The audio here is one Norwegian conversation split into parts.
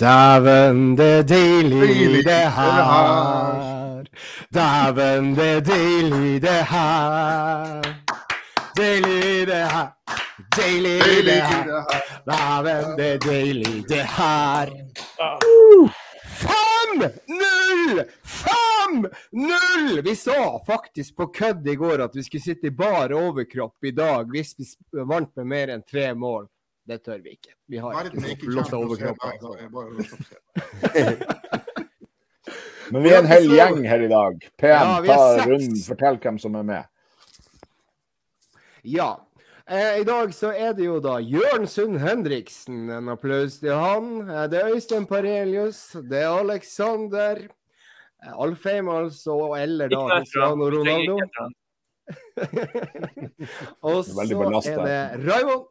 Dæven, det er deilig det her. Dæven, det er deilig det her. Deilig det her. Deilig det her. Dæven, det er deilig det her. Fem null! Fem null! Vi sa faktisk på kødd i går at vi skulle sitte i bar overkropp i dag hvis vi vant med mer enn tre mål. Det tør vi ikke. Vi har Verden er ikke holder opp til. Men vi er en hel gjeng her i dag. PM, Ja, ta runden, fortell hvem som er med. Ja. Eh, I dag så er det jo da Jørn Sund Henriksen. En applaus til han. Eh, det er Øystein Parelius. Det er Alexander. Eh, Alfheim altså, eller da Cristiano Ronaldo. Og så er det Raymond.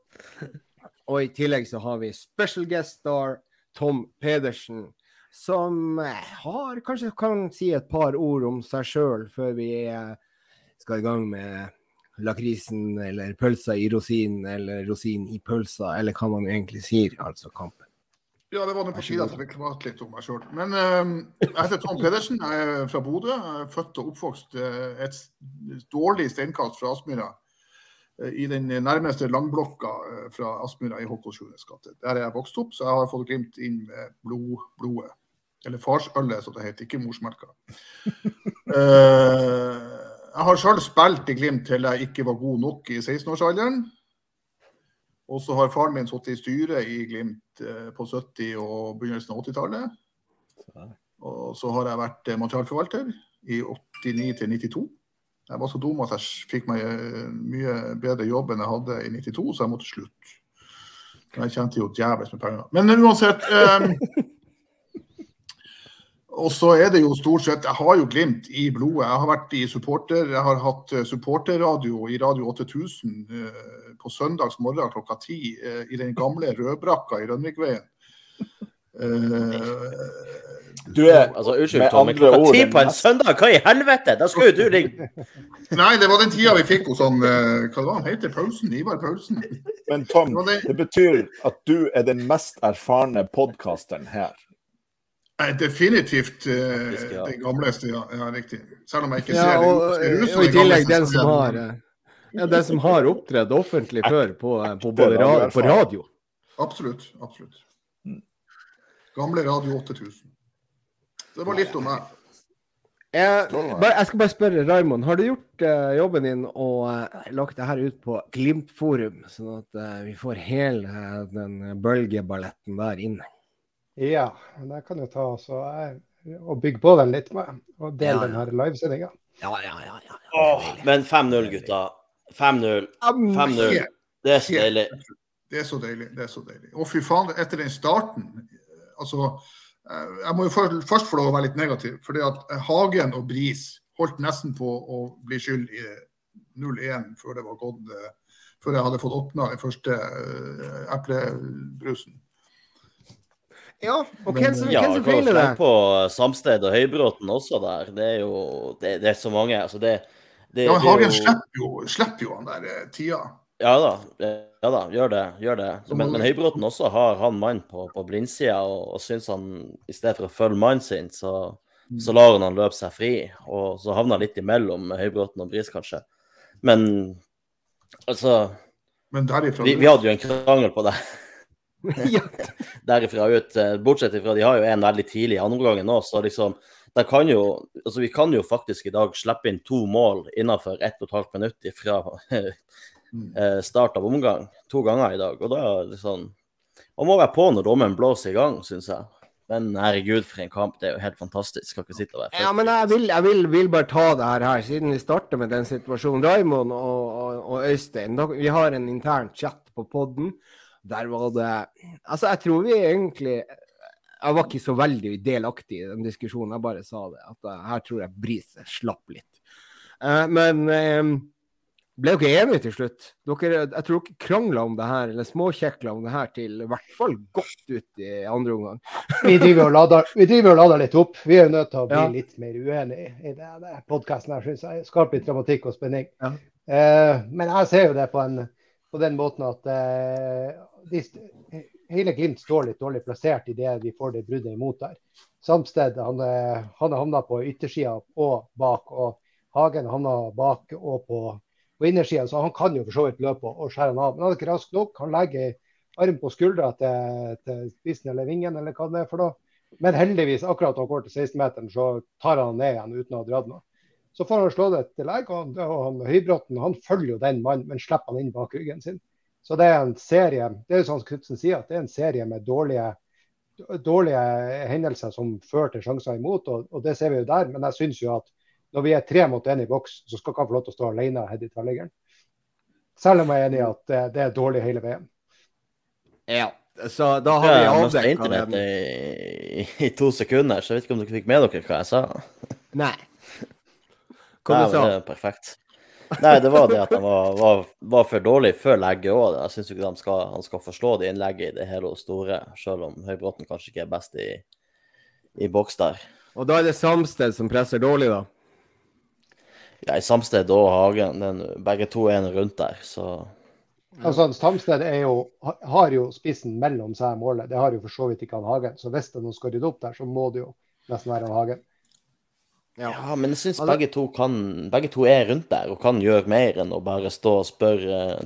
Og i tillegg så har vi special guest star Tom Pedersen. Som eh, har kanskje kan si et par ord om seg sjøl før vi eh, skal i gang med lakrisen eller pølsa i rosinen eller rosin i pølsa, eller hva man egentlig sier, altså kampen. Ja, det var nå på tide at jeg fikk prate litt om meg sjøl. Men uh, jeg heter Tom Pedersen, jeg er fra Bodø. Jeg er født og oppvokst eh, et dårlig steinkast fra Aspmyra. Eh, I den nærmeste langblokka eh, fra Aspmyra i Håkonsfjordens gate. Der er jeg vokst opp, så jeg har fått glimt inn med blod, blodet. Eller farsølet, som det heter, ikke morsmelka. Eh, jeg har sjøl spilt i Glimt til jeg ikke var god nok i 16-årsalderen. Og så har faren min sittet i styret i Glimt på 70- og begynnelsen av 80-tallet. Og så har jeg vært materialforvalter i 89 til 92. Jeg var så dum at jeg fikk meg eh, mye bedre jobb enn jeg hadde i 92, så jeg måtte slutte. Men Jeg tjente jo djevelsk med penger. Men uansett um, Og så er det jo stort sett Jeg har jo Glimt i blodet. Jeg har vært i supporter, jeg har hatt eh, supporterradio i Radio 8000 uh, på søndags morgen klokka ti eh, i den gamle rødbrakka i Rønvikveien. Eh, Du er Altså, unnskyld, Med Tom, andre klokka ord, ti på en søndag, hva i helvete? Da skal jo du ringe. Nei, det var den tida vi fikk hos han eh, Hva var han heter? Paulsen? Ivar Paulsen? Men Tom, Det det- det betyr at du er den mest erfarne podkasteren her. Nei, definitivt uh, ja. den gamleste, ja. ja. Riktig. Selv om jeg ikke Ja, ser det og, det. som og i den tillegg gamleste, den som har det- eh, ja, den som har opptredd offentlig før på, på, både radio, på radio. Absolutt. Absolutt. Gamle Radio 8000. Det var litt om meg. Jeg, bare, jeg skal bare spørre Raymond, har du gjort uh, jobben din og uh, lagt det her ut på Glimt-forum, sånn at uh, vi får hele den bølgeballetten der inne? Ja, det kan jo ta også, eh, og bygge på den litt med, og dele Ja, den her livesendinga. Ja, ja, ja. ja. Åh, men 5-0, gutta. 5-0. 5-0. Det er så deilig. Det er så deilig. det er så deilig. Og fy faen, etter den starten altså, Jeg må jo først, få lov å være litt negativ. fordi at eh, Hagen og Bris holdt nesten på å bli skyld i 0-1 før det var gått eh, før jeg hadde fått åpna den første eh, eplebrusen. Ja, og hvem som, Ja, hvem som feiler det? på Samsted og Høybråten også der. Det er jo det, det er så mange. Altså det, det, Ja, men det er Hagen jo- slipper jo, slipper jo han der tida. Ja da, ja da, gjør det. gjør det. Men, men Høybråten også har han mann på, på blindsida, og, og syns han i stedet for å følge mannen sin, så, så lar han han løpe seg fri. Og så havner han litt imellom Høybråten og Bris, kanskje. Men altså Men derifra Vi, vi hadde jo en krangel på det derifra ut. eh, Bortsett fra de har jo en veldig tidlig i andre omgangen nå, så liksom kan jo, altså Vi kan jo faktisk i dag slippe inn to mål innenfor ett og et halvt minutt fra eh, start av omgang. To ganger i dag. Og da er det sånn Man må være på når dommeren blåser i gang, syns jeg. Men herregud, for en kamp. Det er jo helt fantastisk. Skal ikke sitte og være Ja, men jeg vil, jeg vil, vil bare ta det her, her, siden vi starter med den situasjonen. Raymond og, og, og Øystein, da, vi har en intern chat på podden. Der var det Altså, jeg tror vi egentlig Jeg var ikke så veldig delaktig i den diskusjonen, jeg bare sa det. At eh, her tror jeg Bris slapp litt. Uh, men eh, ble dere enige til slutt? Dere, jeg tror dere krangla om det her, eller småkjekla om det her til i hvert fall godt ut i andre omgang. Vi driver og lader, litt opp. Vi er jo nødt til å bli Ja. litt mer uenige i denne podkasten. Skaper litt dramatikk og spenning. Ja. Uh, men jeg ser jo det på, en, på den måten at uh, de, hele Glimt står litt dårlig plassert idet vi får det bruddet imot der. Samsted han, eh, han havna på yttersida og bak. og Hagen havna bak og på, på innersida, så han kan jo for så vidt løpe og, skjære han av. Men han er ikke rask nok. Han legger arm på skuldra til, til spissen eller vingen, eller hva det er for noe. Men heldigvis, akkurat da han går til 16-meteren, så tar han ned igjen uten å ha dratt noe. Så får han slå det til legg, og og han Høybråten han følger jo den mannen, men slipper han inn bak ryggen sin. Så det er en serie det er jo sånn Knutsen sier, at det er en serie med dårlige, dårlige hendelser som fører til sjanser imot, og, og det ser vi jo der. Men jeg syns jo at når vi er tre mot én i boks, så skal ikke han få lov til å stå alene og heade i tverrliggeren. Selv om jeg er enig i at det, det er dårlig hele veien. Ja, så da har vi Jeg har avdekka internett i, i to sekunder, så jeg vet ikke om dere fikk med dere hva jeg sa. Nei. Hva Nei, du men det er perfekt. Nei, det var det at han var, var, var for dårlig før legget òg. Jeg syns ikke skal, han skal forslå det innlegget i det hele og store, selv om Høybråten kanskje ikke er best i, i boks der. Og da er det Samsted som presser dårlig, da. Ja, i Samsted og Hagen, den, begge to er en rundt der, så Altså, Samsted er jo, har jo spissen mellom seg og målet. Det har jo for så vidt ikke han Hagen. Så hvis det er noen skal rydde opp der, så må det jo nesten være han Hagen. Ja. Ja, men jeg syns Altså- begge Begge to er rundt der og kan gjøre mer enn å bare stå og spørre uh,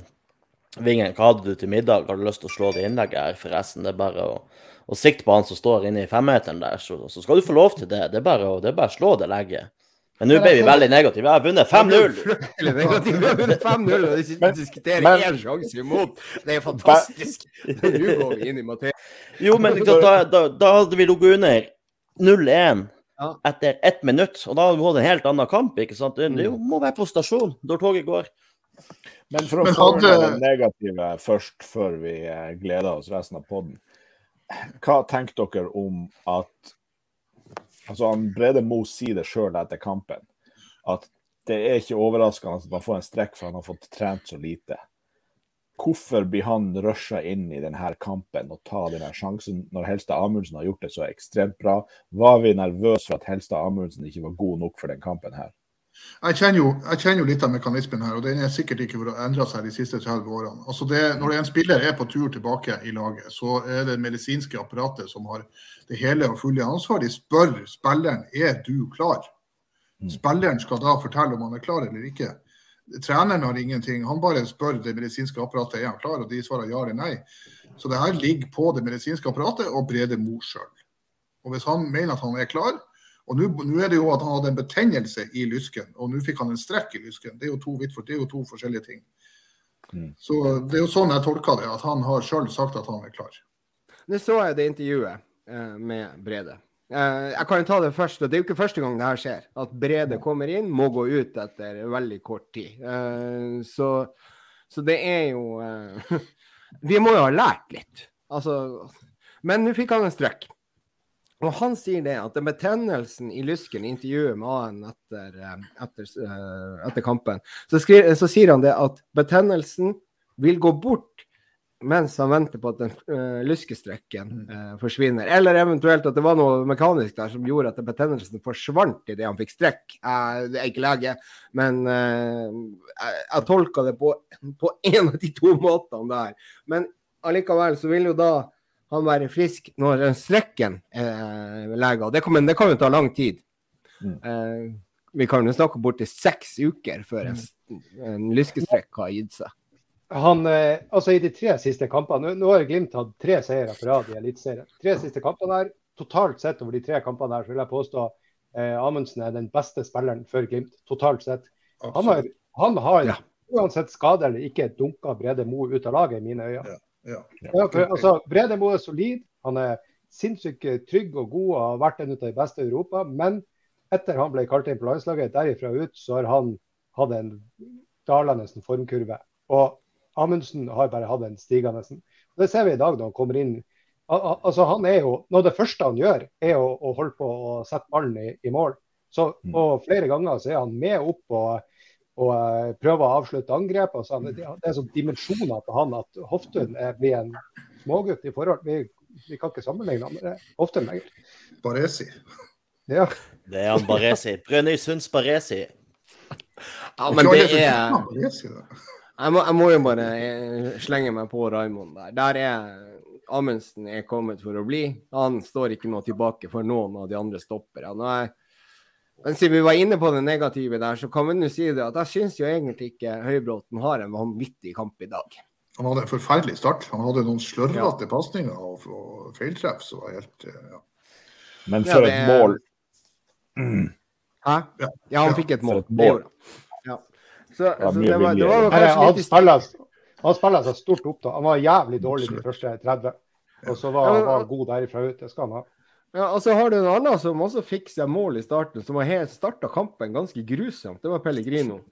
Vingen hva hadde du til middag, har du lyst til å slå det innlegget her, forresten? Det er bare å, å sikte på han som står inne i femmeteren der, så, så skal du få lov til det. Det er bare å, det er bare å slå det legget. Men nå ble vi veldig negative. Jeg har vunnet 5-0! Vi har vunnet 5-0, og de diskuterer én sjanse imot. Det er fantastisk. Nå går vi inn i materie. Jo, men da, da, da hadde vi ligget under 0-1 etter ett minutt, og da hadde vi hatt en helt annen kamp. ikke sant? Det, det må være på stasjon når toget går. Men for å få hadde- det negative først, før vi eh, gleder oss resten av podden. Hva tenker dere om at altså han Brede Mo sier det sjøl etter kampen, at det er ikke overraskende at man får en strekk for han har fått trent så lite. Hvorfor blir han rusha inn i denne kampen og ta denne sjansen når Helstad Amundsen har gjort det så ekstremt bra? Var vi nervøse for at Helstad Amundsen ikke var god nok for den kampen her? Jeg kjenner, jo, jeg kjenner jo litt av mekanismen her, og den er sikkert ikke for å endre seg de siste 30 årene. Altså det, når en spiller er på tur tilbake i laget, så er det medisinske apparatet som har det hele og fulle ansvar. De spør spilleren er du klar. Spilleren skal da fortelle om han er klar eller ikke. Treneren har ingenting. Han bare spør det medisinske apparatet er han klar, og de svarer ja eller nei. Så det her ligger på det medisinske apparatet og Brede Mo sjøl. Og hvis han mener at han er klar, og nå er det jo at han hadde en betennelse i lysken, og nå fikk han en strekk i lysken. Det er jo to, det er jo to forskjellige ting. Mm. Så Det er jo sånn jeg tolker det, at han har sjøl sagt at han er klar. Nå så jeg det intervjuet eh, med Brede. Eh, jeg kan jo ta det først. og Det er jo ikke første gang det her skjer. At Brede kommer inn, må gå ut etter veldig kort tid. Eh, så, så det er jo Vi må jo ha lært litt. Altså Men nå fikk han en strekk. Og han sier det at den betennelsen i lysken i intervjuet med han etter, eh, etter, eh, etter kampen, så, skriver, så sier han det at betennelsen vil gå bort mens han venter på at den uh, lyskestrekken uh, forsvinner. Eller eventuelt at det var noe mekanisk der som gjorde at betennelsen forsvant idet han fikk strekk. Uh, det er ikke lege, men uh, jeg, jeg tolka det på, på en av de to måtene der. Men allikevel så vil jo da han være frisk når den strekken er lega. Det kan, det kan jo ta lang tid. Mm. Eh, vi kan jo snakke borti seks uker før en, en lyskestrekk har gitt seg. Han, eh, altså I de tre siste kampene Nå, nå har Glimt hatt tre seire på rad i Eliteserien. Tre siste kampene her, Totalt sett over de tre kampene her, så vil jeg påstå eh, Amundsen er den beste spilleren for Glimt. Totalt sett. Han har, han har Ja. uansett skade eller ikke dunka Brede Moe ut av laget, i mine øyne. Ja. Ja, for, altså, Brede Moe er solid. Han er sinnssykt trygg og god og har vært en av de beste i Europa. Men etter han ble kalt inn på landslaget, derifra ut, så har han hatt en dalende formkurve. Og Amundsen har bare hatt en stigende. Det ser vi i dag når han kommer inn. Al al altså han er jo, Noe av det første han gjør, er å, å holde på å sette ballen i, i mål. Så, og Flere ganger så er han med opp og, og eh, prøver å avslutte angrep. Og sånn. det, det er sånn dimensjoner på han at Hoftun er- blir en smågutt i forhold. Vi, vi kan ikke sammenligne han med. Hoftun lenger. Baresi. Ja. Det er han Baresi. Brønnøysunds Baresi. Ja, men det er. Jeg må, jeg må jo bare eh, slenge meg på Raymond der. Der er Amundsen er kommet for å bli. Han står ikke noe tilbake for noen av de andre stopperne. Men siden vi var inne på det negative der, så kan vi nå si det at jeg syns jo egentlig ikke Høybråten har en vanvittig kamp i dag. Han hadde en forferdelig start. Han hadde noen slørvete ja. pasninger og, og feiltreff som var helt eh, ja. Men for ja, det... et mål. Hæ? Ja, han fikk et mål. Et mål. Ja. Så, det, var, det var kanskje litt Han spiller seg stort opp. da. Han var jævlig dårlig de første 30. Og så var han god derifra ut. Det skal han ha. Ja, og så har du en annen som også fikk seg mål i starten, som har starta kampen ganske grusomt. Det var Pellegrino.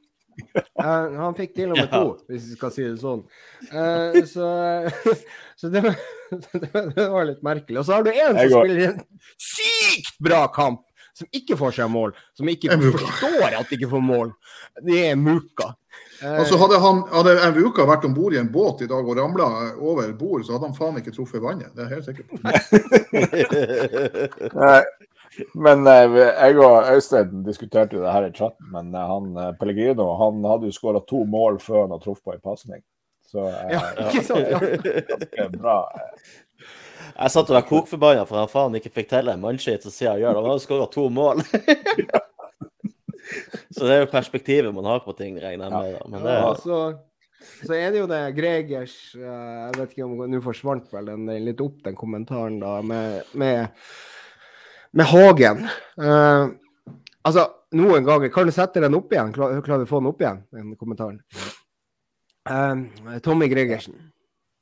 Uh, han fikk til med to, hvis vi skal si det sånn. Uh, så, så det, var, det, var, litt merkelig. Og så har du en som spiller en sykt bra kamp, som ikke får seg mål. Som ikke forstår at de ikke får mål. Det er Muka. Altså Hadde, han, hadde Muka vært om bord i en båt i dag og ramla over bord, så hadde han faen ikke truffet vannet. Det er helt sikkert. Men eh, jeg og Øystein diskuterte det her i chatten, men eh, han, eh, Pellegrino han hadde jo skåra to mål før han hadde truffet på en pasning. Så ja, ikke sant, ja. det er bra. Jeg satt og var kokforbanna for han faen ikke fikk til en mannskitt som sier han gjør det. Han hadde skåra to mål. så det er jo perspektivet man har på ting, regner jeg med. Da. Men det, ja, så, så, er det jo det Gregers Jeg vet ikke om Nå forsvant vel den litt opp, den kommentaren, da, med, med med Hagen. Uh, altså, noen ganger Kan du sette den opp igjen? Klarer du vi å få den opp igjen, den kommentaren? Uh, Tommy Gregersen.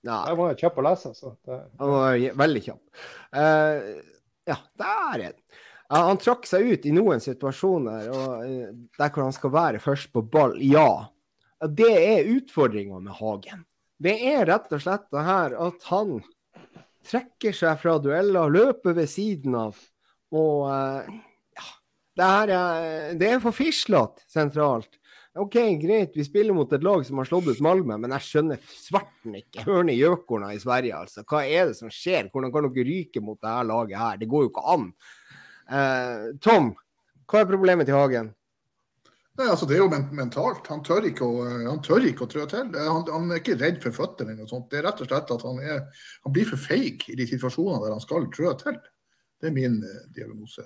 Ja. Jeg var kjapp å lese, så det... Han var veldig kjapp. Uh, ja, der er den. Ja, han trakk seg ut i noen situasjoner og, der hvor han skal være først på ball. Ja. Det er utfordringa med Hagen. Det er rett og slett det her at han trekker seg fra dueller, løper ved siden av og uh, ja, det her er, det er for fislete sentralt. OK, greit, vi spiller mot et lag som har slått ut Malmö, men jeg skjønner svarten ikke. Hørne gjøkorna i Sverige, altså. Hva er det som skjer? Hvordan kan dere ryke mot det her laget her? Det går jo ikke an. Eh, Tom, hva er problemet til Hagen? Nei, altså Det er jo mentalt. Han tør ikke å, han tør ikke å trø til. Han, han, er ikke redd for føttene. eller noe sånt. Det er rett og slett at han, er, han blir for feig i de situasjonene der han skal trø til. Det er min eh, diagnose.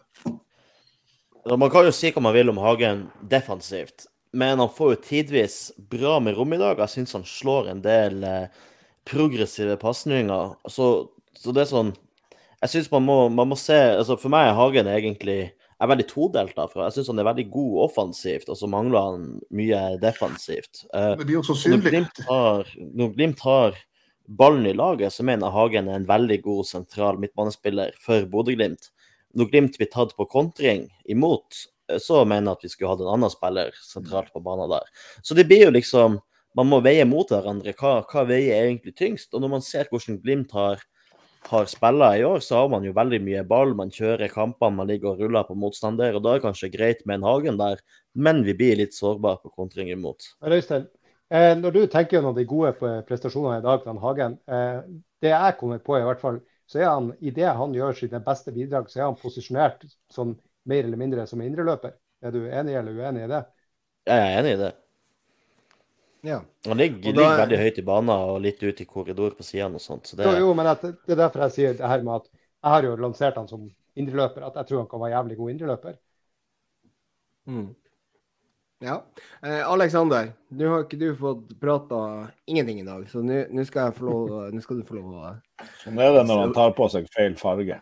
Man kan jo si hva man vil om Hagen defensivt, men han får jo tidvis bra med rom i dag. Jeg syns han slår en del eh, progressive pasninger. Så, så, det er sånn Jeg syns man, man, må se altså For meg er Hagen egentlig er veldig todelt. derfra. Jeg syns han er veldig god offensivt, og så mangler han mye defensivt. Eh, det blir jo så synlig. Når Glimt har ballen i laget, så mener Hagen er en veldig god sentral midtbanespiller for Bodø-Glimt. Når Glimt blir tatt på kontring imot, så mener jeg at vi skulle hatt en annen spiller sentralt på banen der. Så det blir jo liksom Man må veie mot hverandre. Hva, hva veier egentlig tyngst? Og når man ser hvordan Glimt har, har spilla i år, så har man jo veldig mye ball. Man kjører kampene, man ligger og ruller på motstander. og Da er det kanskje greit med en Hagen der, men vi blir litt sårbare på kontring imot. Øystein, Eh, når du tenker gjennom de gode prestasjonene i dag fra Hagen, eh, det jeg kommer på i hvert fall, så er han i det han gjør sine beste bidrag, så er han posisjonert som mer eller mindre som indreløper. Er du enig eller uenig i det? Jeg er enig i det. Ja. Han ligger, da, ligger, veldig høyt i banen og litt ute i korridor på sidene og sånt. Så det... Jo, men at, det er derfor jeg sier det her med at jeg har jo lansert han som indreløper, at jeg tror han kan være jævlig god indreløper. Mm. Ja. Eh, Alexander, nå har ikke du fått prata ingenting i dag, så nå skal, skal, du få lov å Sånn er det når han tar på seg feil farge.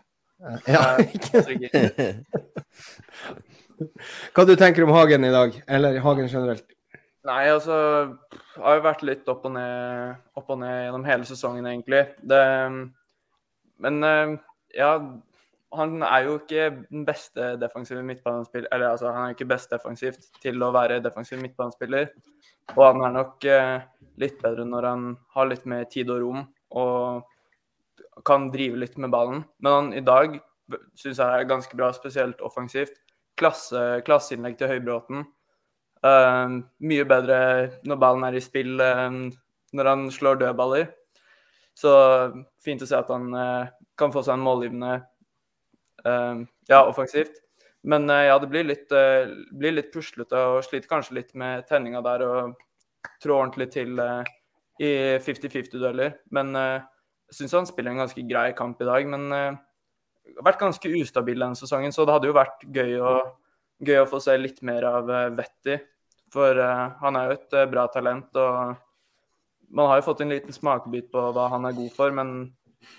Ja, ikke Hva du tenker om Hagen i dag, eller Hagen generelt? Nei, altså Det har jo vært litt opp og ned, opp og ned gjennom hele sesongen, egentlig. Det, men eh, ja, han er jo ikke den beste defensive midtbanespiller Eller altså, han er ikke best defensivt til å være defensiv midtbanespiller. Og han er nok eh, litt bedre når han har litt mer tid og rom og kan drive litt med ballen. Men han i dag syns jeg er ganske bra, spesielt offensivt. Klasse, klasseinnlegg til Høybråten. Uh, mye bedre når ballen er i spill enn uh, når han slår dødballer. Så fint å se at han uh, kan få seg en målgivende Ehm, ja, offensivt. Men eh, ja, det blir litt, uh, blir litt puslete og sliter kanskje litt med tenninga der og trår ordentlig til i 50-50-dueller. Men uh, Jeg syns han spiller en ganske grei kamp i dag, men uh, har vært ganske ustabil denne sesongen. Så det hadde jo vært gøy å, gøy å få se litt mer av uh, Vetti. For uh, han er jo et bra talent. og Man har jo fått en liten smakebit på hva han er god for, men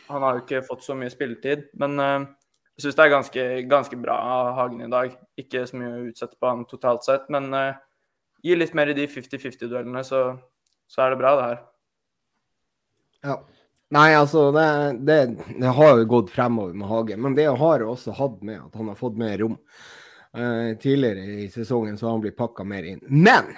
han har jo ikke fått så mye spilletid. Men jeg syns det er ganske, ganske, bra av Hagen i dag. Ikke så mye å utsette på han totalt sett, men gi litt mer i de 50-50-duellene, så, så er det bra, det her. Ja. Nei, altså, det, det, det, har jo gått fremover med Hagen. Men det har også hatt med at han har fått mer rom. Uh, tidligere i sesongen så har han blitt pakka mer inn. Men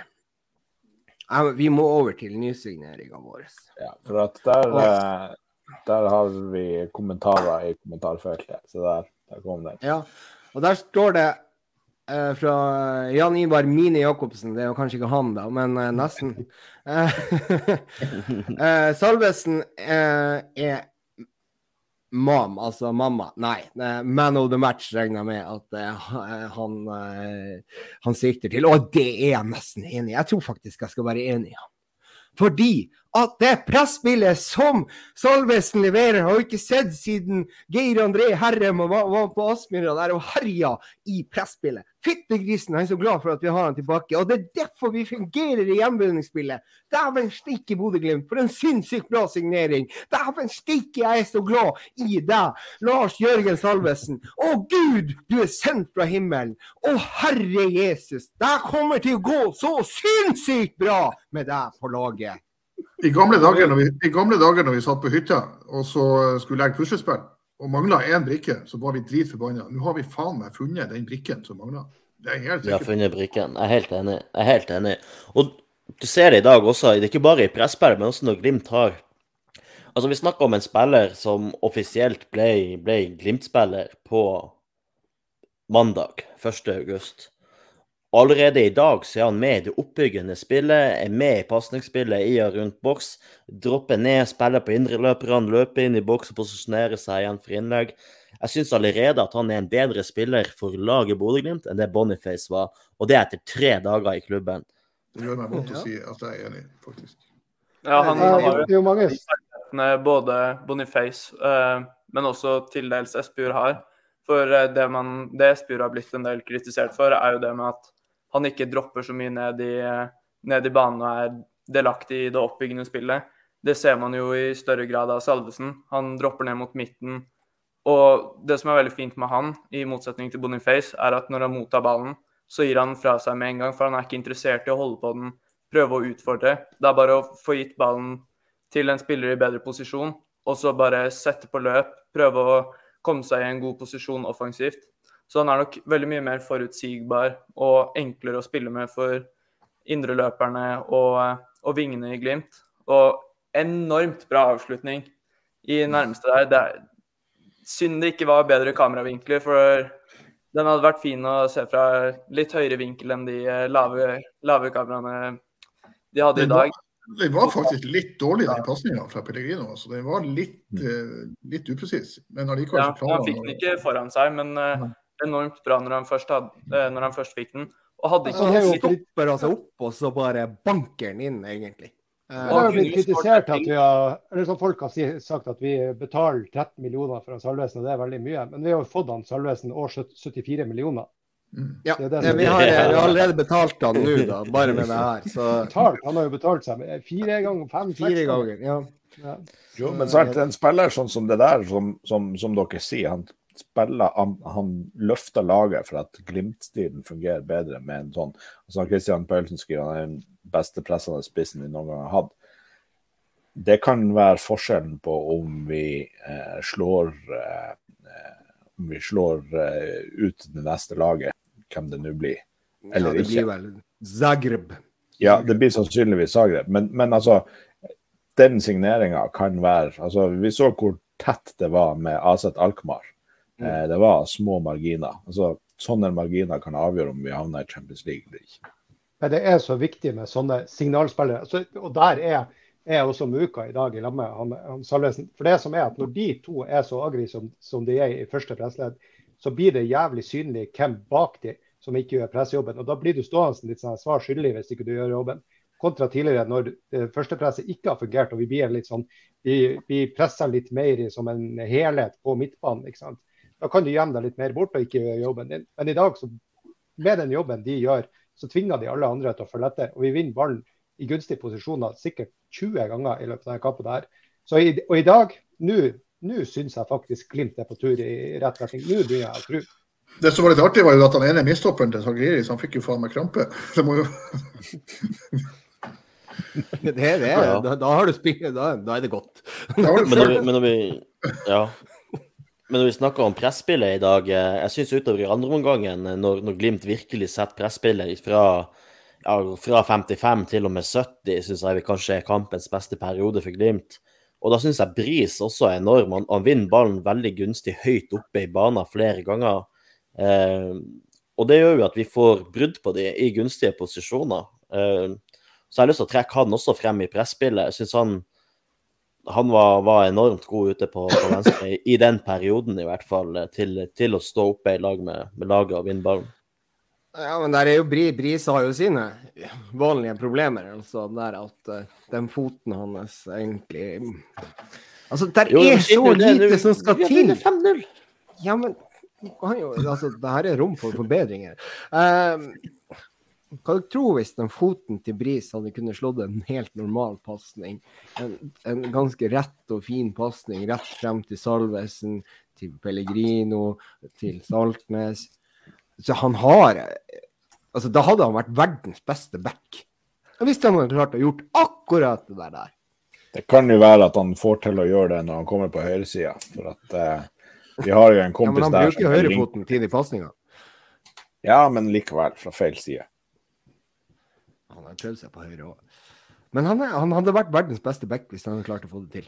uh, vi må over til nysigneringa vår. Ja, for at der, uh, der har vi kommentarer i kommentarfeltet. Så der, der kom den. Ja, og der står det Uh, fra Jan Ivar Mine Jacobsen. Det er jo kanskje ikke han, da, men uh, nesten. Uh, Salvesen er mam, altså mamma. Nei, man of the match regner jeg med at han, han sikter til. Og det er jeg nesten enig i. Jeg tror faktisk jeg skal være enig i han. Fordi at det presspillet som Salvesen leverer, har vi ikke sett siden Geir André Herrem var, på Aspmyra der og herja i presspillet. Fittegrisen er så glad for at vi har han tilbake. Og det er derfor vi fungerer i gjenvinningsspillet. Dæven steike Bodø-Glimt, for en sinnssykt bra signering. Dæven steike, jeg er så glad i deg, Lars Jørgen Salvesen. Å Gud, du er sendt fra himmelen. Å Herre Jesus, det kommer til å gå så sinnssykt bra med deg på laget. I gamle, dager når vi, I gamle dager når vi satt på hytta og så skulle legge puslespill og mangla én brikke, så var vi dritforbanna. Nå har vi faen meg funnet den brikken som mangla. Vi har funnet brikken. Jeg er helt enig. Jeg er helt enig. Og du ser det i dag også, det er ikke bare i presspill, men også når Glimt har Altså, vi snakker om en spiller som offisielt ble, ble Glimt-spiller på mandag 1.8. Allerede i dag så er han med i det oppbyggende spillet, er med i pasningsspillet i og rundt boks. Dropper ned, spiller på indreløperne, løper inn i boks og posisjonerer seg igjen for innlegg. Jeg syns allerede at han er en bedre spiller for laget Bodø-Glimt enn det Boniface var, og det etter tre dager i klubben. Det gjør meg vondt å si at jeg er enig, faktisk. Ja, han har jo mange både Boniface, uh, men også til dels Espejord har. For uh, det, man, det Espejord har blitt en del kritisert for, er jo det med at han ikke dropper så mye ned i, ned i banen og er delaktig i det oppbyggende spillet. Det ser man jo i større grad av Salvesen. Han dropper ned mot midten. Og det som er veldig fint med han, i motsetning til Boniface, er at når han mottar ballen, så gir han fra seg med en gang, for han er ikke interessert i å holde på den, prøve å utfordre. Det er bare å få gitt ballen til en spiller i bedre posisjon, og så bare sette på løp, prøve å komme seg i en god posisjon offensivt. Så han er nok veldig mye mer forutsigbar og enklere å spille med for indreløperne og, og vingene i Glimt. Og enormt bra avslutning i nærmeste der. Det er synd det ikke var bedre kameravinkler, for den hadde vært fin å se fra litt høyere vinkel enn de lave, lave kameraene de hadde i dag. Det var faktisk litt dårlig, den pasninga fra Pellegrino. Så den var litt, uh, litt upresis. Men allikevel ja, Han fikk den ikke foran seg, men uh, enormt bra når han først, hadde, eh, når han først fikk den. Og hadde ikke Han stopper seg opp, og så bare banker han inn, egentlig. Det har jo blitt kritisert at vi har, eller som folk har sagt at vi betaler 13 millioner for han Salvesen, og det er veldig mye. Men vi har jo fått han Salvesen og 74 millioner. Mm. Ja, det det vi, har, vi, har, allerede betalt han nå, da, bare med det her. Så... Betalt, han har jo betalt seg fire ganger, fem, fire ganger. Ja. ja. Jo, men sant, en spiller sånn som det der, som, som, som dere sier, han spiller han, han løfter laget for at Glimt-stilen fungerer bedre med en sånn altså Christian Paulsen skriver han er den beste pressende spissen vi noen gang har hatt. Det kan være forskjellen på om vi eh, slår eh, om vi slår eh, ut det neste laget, hvem det nå blir. Eller ja, det blir vel Zagreb. Ja, det blir sannsynligvis Zagreb. Men, men altså, den signeringa kan være altså, Vi så hvor tett det var med Aset Alkmaar. Mm. Eh, det var små marginer. Altså, sånne marginer kan avgjøre om vi havner i Champions League eller ikke. Men det er så viktig med sånne signalspillere. Så, og der er, jeg også Muka i dag i lag med han, han Salvesen. For det som er at når de to er så agri som, som, de er i første pressledd, så blir det jævlig synlig hvem bak de som ikke gjør pressejobben. Og da blir du stående litt sånn svar skyldig hvis ikke du gjør jobben. kontra tidligere når eh, førstepresset ikke har fungert og vi blir litt sånn vi, vi presser litt mer i, som en helhet på midtbanen. ikke sant? Da kan du gjemme deg litt mer bort og ikke gjøre jobben din. Men i dag, så, med den jobben de gjør, så tvinger de alle andre til å følge etter. Og vi vinner ballen i gunstige posisjoner sikkert 20 ganger i løpet av denne kampen. der. Så i, og i dag, nå syns jeg faktisk Glimt er på tur i rett retning. Nå begynner jeg å tro. Det som var litt artig, var jo at han ene mistopperen til Sagriris, han fikk jo faen meg krampe. Det må jo Det er det. Ja, ja. Da, da har du spilt, da, da er det godt. Da har Men når vi, men når vi Ja. Men når vi snakker om presspillet i dag, eh, jeg syns utover i andre omgangen, eh, når, når Glimt virkelig setter presspillet fra, ja, fra 55 til og med 70, syns jeg vi kanskje er kampens beste periode for Glimt. Og da syns jeg Bris også er enorm. Han, han vinner ballen veldig gunstig høyt oppe i banen flere ganger. Eh, og det gjør jo at vi får brudd på de i gunstige posisjoner. Eh, så jeg har lyst til å trekke han også frem i presspillet. Jeg synes han han var, var enormt god ute på, på venstre, i, i den perioden i hvert fall, eh, til, til å stå oppe i lag med, med laget og vinne ballen. Ja, men der er jo Bri, Bris har jo sine vanlige problemer. Altså der at uh, den foten hans egentlig Altså, der Jo, er så lite som skal til! vunnet 5-0. Ja, men altså, det her er rom for forbedringer. Eh, hva du tror hvis den foten til Bris hadde kunnet slått en helt normal pasning? En, en ganske rett og fin pasning rett frem til Salvesen, til Pellegrino, til Saltnes. Så han har Altså, da hadde han vært verdens beste back. Hvis han hadde klart å gjort akkurat det der. Det kan jo være at han får til å gjøre det når han kommer på høyresida. For at uh, vi har jo en kompis der Ja, men han bruker er høyrefoten tidlig i pasninga. Ja, men likevel, fra feil side. Han har prøvd seg på høyre òg. Men han, er, han hadde vært verdens beste back hvis han hadde klart å få det til.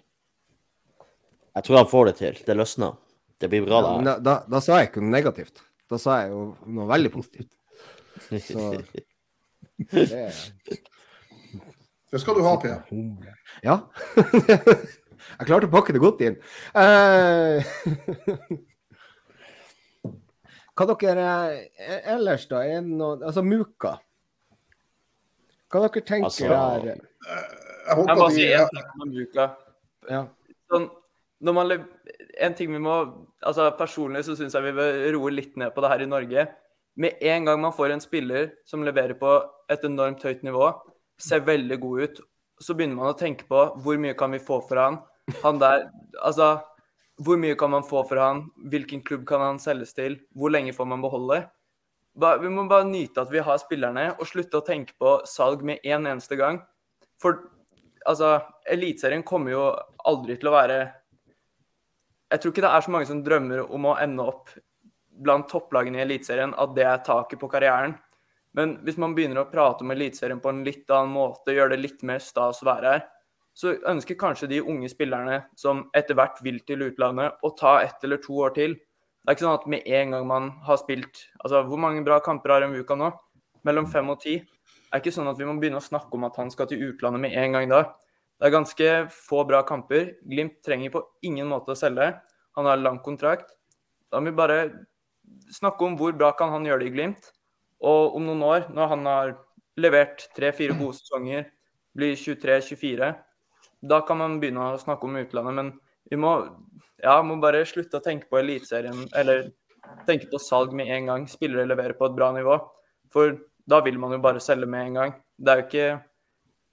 Jeg tror han får det til. Det løsner. Det blir bra, Ja, men da, da, da sa jeg ikke noe negativt. Da sa jeg jo noe veldig positivt. Så det Det skal du ha, Per. Ja. jeg klarte å pakke det godt inn. Eh, hva dere eh, ellers, da? Er det noe, altså Muka. Hva dere tenker Altså- der? Jeg Jeg håper må bare si en ting om Muka. Ja. Sånn, når man en ting vi må altså Personlig så syns jeg vi bør roe litt ned på det her i Norge. Med en gang man får en spiller som leverer på et enormt høyt nivå, ser veldig god ut, så begynner man å tenke på hvor mye kan vi få for han. Han der Altså, hvor mye kan man få for han? Hvilken klubb kan han selges til? Hvor lenge får man beholde? Vi må bare nyte at vi har spillerne, og slutte å tenke på salg med en eneste gang. For altså, Eliteserien kommer jo aldri til å være Jeg tror ikke det er så mange som drømmer om å ende opp blant topplagene i Eliteserien, at det er taket på karrieren. Men hvis man begynner å prate om Eliteserien på en litt annen måte, gjøre det litt mer stas å være her, så ønsker kanskje de unge spillerne som etter hvert vil til utlandet, å ta ett eller to år til. Det er ikke sånn at med en gang man har spilt altså Hvor mange bra kamper har Mvuka nå? Mellom fem og ti? Det er ikke sånn at vi må begynne å snakke om at han skal til utlandet med en gang da. Det er ganske få bra kamper. Glimt trenger på ingen måte å selge. Han har lang kontrakt. Da må vi bare snakke om hvor bra kan han gjøre det i Glimt. Og om noen år, når han har levert tre-fire gode sesonger, blir 23-24, da kan man begynne å snakke om utlandet. Men vi må, ja, må bare slutte å tenke på Eliteserien, eller tenke på salg med en gang. Spillere leverer på et bra nivå. For da vil man jo bare selge med en gang. Det er jo ikke,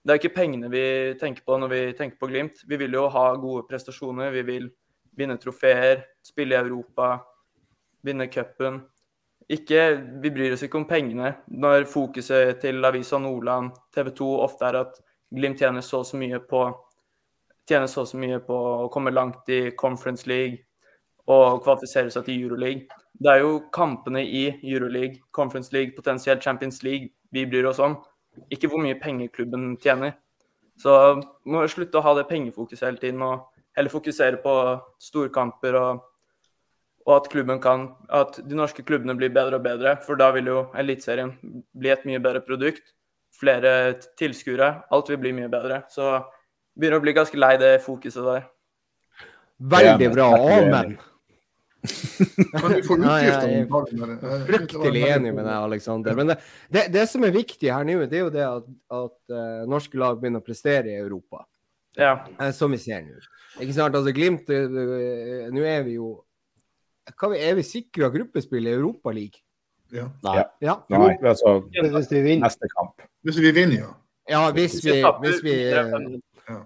det er ikke pengene vi tenker på når vi tenker på Glimt. Vi vil jo ha gode prestasjoner. Vi vil vinne trofeer, spille i Europa, vinne cupen. Ikke, vi bryr oss ikke om pengene når fokuset til Avisa Nordland, TV 2, ofte er at Glimt tjener så og så mye på tjener så og så mye på å komme langt i Conference League og kvalifisere seg til Euroleague. Det er jo kampene i Euroleague, Conference League, potensielt Champions League vi bryr oss om. Ikke hvor mye penger klubben tjener. Så må vi slutte å ha det pengefokuset hele tiden, og heller fokusere på storkamper og, og at kan At de norske klubbene blir bedre og bedre. For da vil jo Eliteserien bli et mye bedre produkt. Flere tilskuere. Alt vil bli mye bedre. Så begynner å bli ganske lei det fokuset der. Veldig bra. Amen. Men du får eller? Jeg- Fryktelig enig med deg, Aleksander. Men det, det, det som er viktig her nå, det er jo det at, at uh, norske lag begynner å prestere i Europa. Ja. Uh, som vi ser nå. Ikke sant? Altså, Glimt uh, eh, Nå er vi jo hva, vi- Er vi sikra gruppespill i Europaligaen? Ja. Nei. Ja. Nei, altså Hvis vi vinner. neste kamp. Hvis vi vinner, ja. ja hvis, vi, hvis, vi, eh,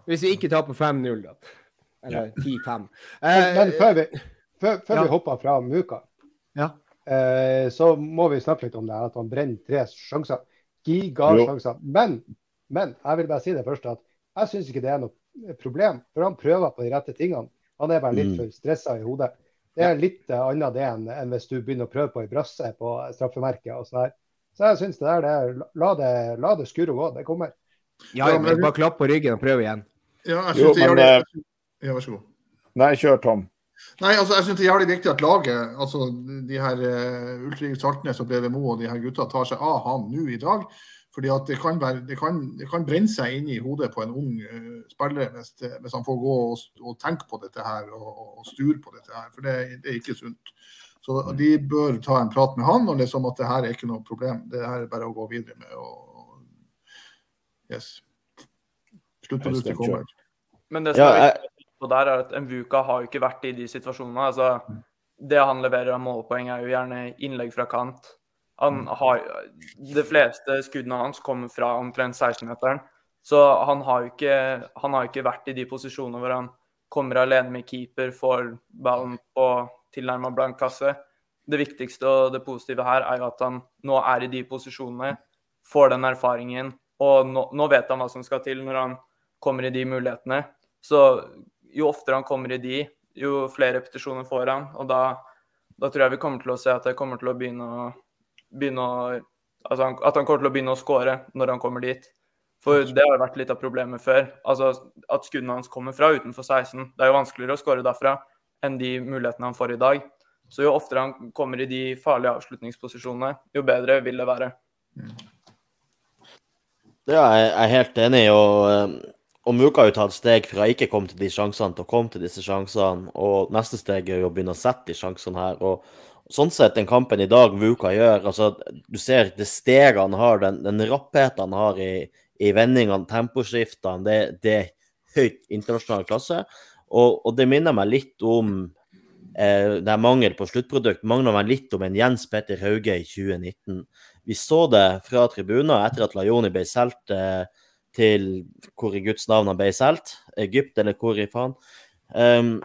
hvis vi ikke taper 5-0, da. Eller 10-5. Men, men Eh, før vi, før, før Ja. vi hopper fra Muka, ja. eh, så må vi snakke litt om det at han brenner tre sjanser. Gigasjanser. Men, men jeg vil bare si det først at jeg syns ikke det er noe problem, for han prøver på de rette tingene. Han er bare litt Mm. for stressa i hodet. Det er litt eh, annet det enn, enn hvis du begynner å prøve på ei brasse på straffemerket og sånn her. Så jeg syns det der, det er, la det, la det skurre og gå. Det kommer. Ja, ja, men bare klapp på ryggen og prøv igjen. ja jeg Jo, synes det gjør det. jævlig... Ja, vær så god. Nei, kjør, Tom. Nei, altså, jeg synes det er jævlig viktig at laget, altså de her uh, Ulrik Saltnes og Brede Moe og de her gutta tar seg av han nå i dag. Fordi at det kan, være, det kan, det kan brenne seg inn i hodet på en ung uh, spiller hvis, det, hvis han får gå og, og tenke på dette her og, og sture på dette her. For det, det er ikke sunt. Så de bør ta en prat med han og liksom at det her er ikke noe problem. Det her er bare å gå videre med. Og, yes. Sluttproduktet kommer. Men det som Ja, er jeg, viktig på der, er at Mvuka har jo ikke vært i de situasjonene. Altså, det han leverer av målpoeng, er jo gjerne innlegg fra kant. Han har, De fleste skuddene hans kommer fra omtrent 16-meteren. Så han har jo ikke, han har ikke vært i de posisjonene hvor han kommer alene med keeper, får ballen på tilnærma blank kasse. Det viktigste og det positive her er jo at han nå er i de posisjonene, får den erfaringen, og nå, nå vet han hva som skal til når han kommer i de mulighetene. Så jo oftere han kommer i de, jo flere repetisjoner får han. Og da, da tror jeg vi kommer til å se at det kommer til å begynne å, begynne å altså han, At han kommer til å begynne å skåre når han kommer dit. For det har vært litt av problemet før. Altså At skuddene hans kommer fra utenfor 16. Det er jo vanskeligere å skåre derfra enn de mulighetene han får i dag. Så jo oftere han kommer i de farlige avslutningsposisjonene, jo bedre vil det være. Ja, jeg er helt enig. Og, eh, og Muka har jo tatt steg fra ikke komme til de sjansene til å komme til disse sjansene. Og neste steg er jo å begynne å sette de sjansene her. og Sånn sett, den kampen i dag Vuka gjør altså Du ser det steget han har, den, den rappheten han har i, i vendingene, temposkiftene. Det, det er høyt internasjonal klasse. Og, og det minner meg litt om eh, Det er mangel på sluttprodukt. Mangler meg litt om en Jens Petter Hauge i 2019. Vi så det fra tribuner etter at Lajoni ble solgt eh, til hvor i Guds navn han ble solgt. Egypt, eller hvor i faen. Um,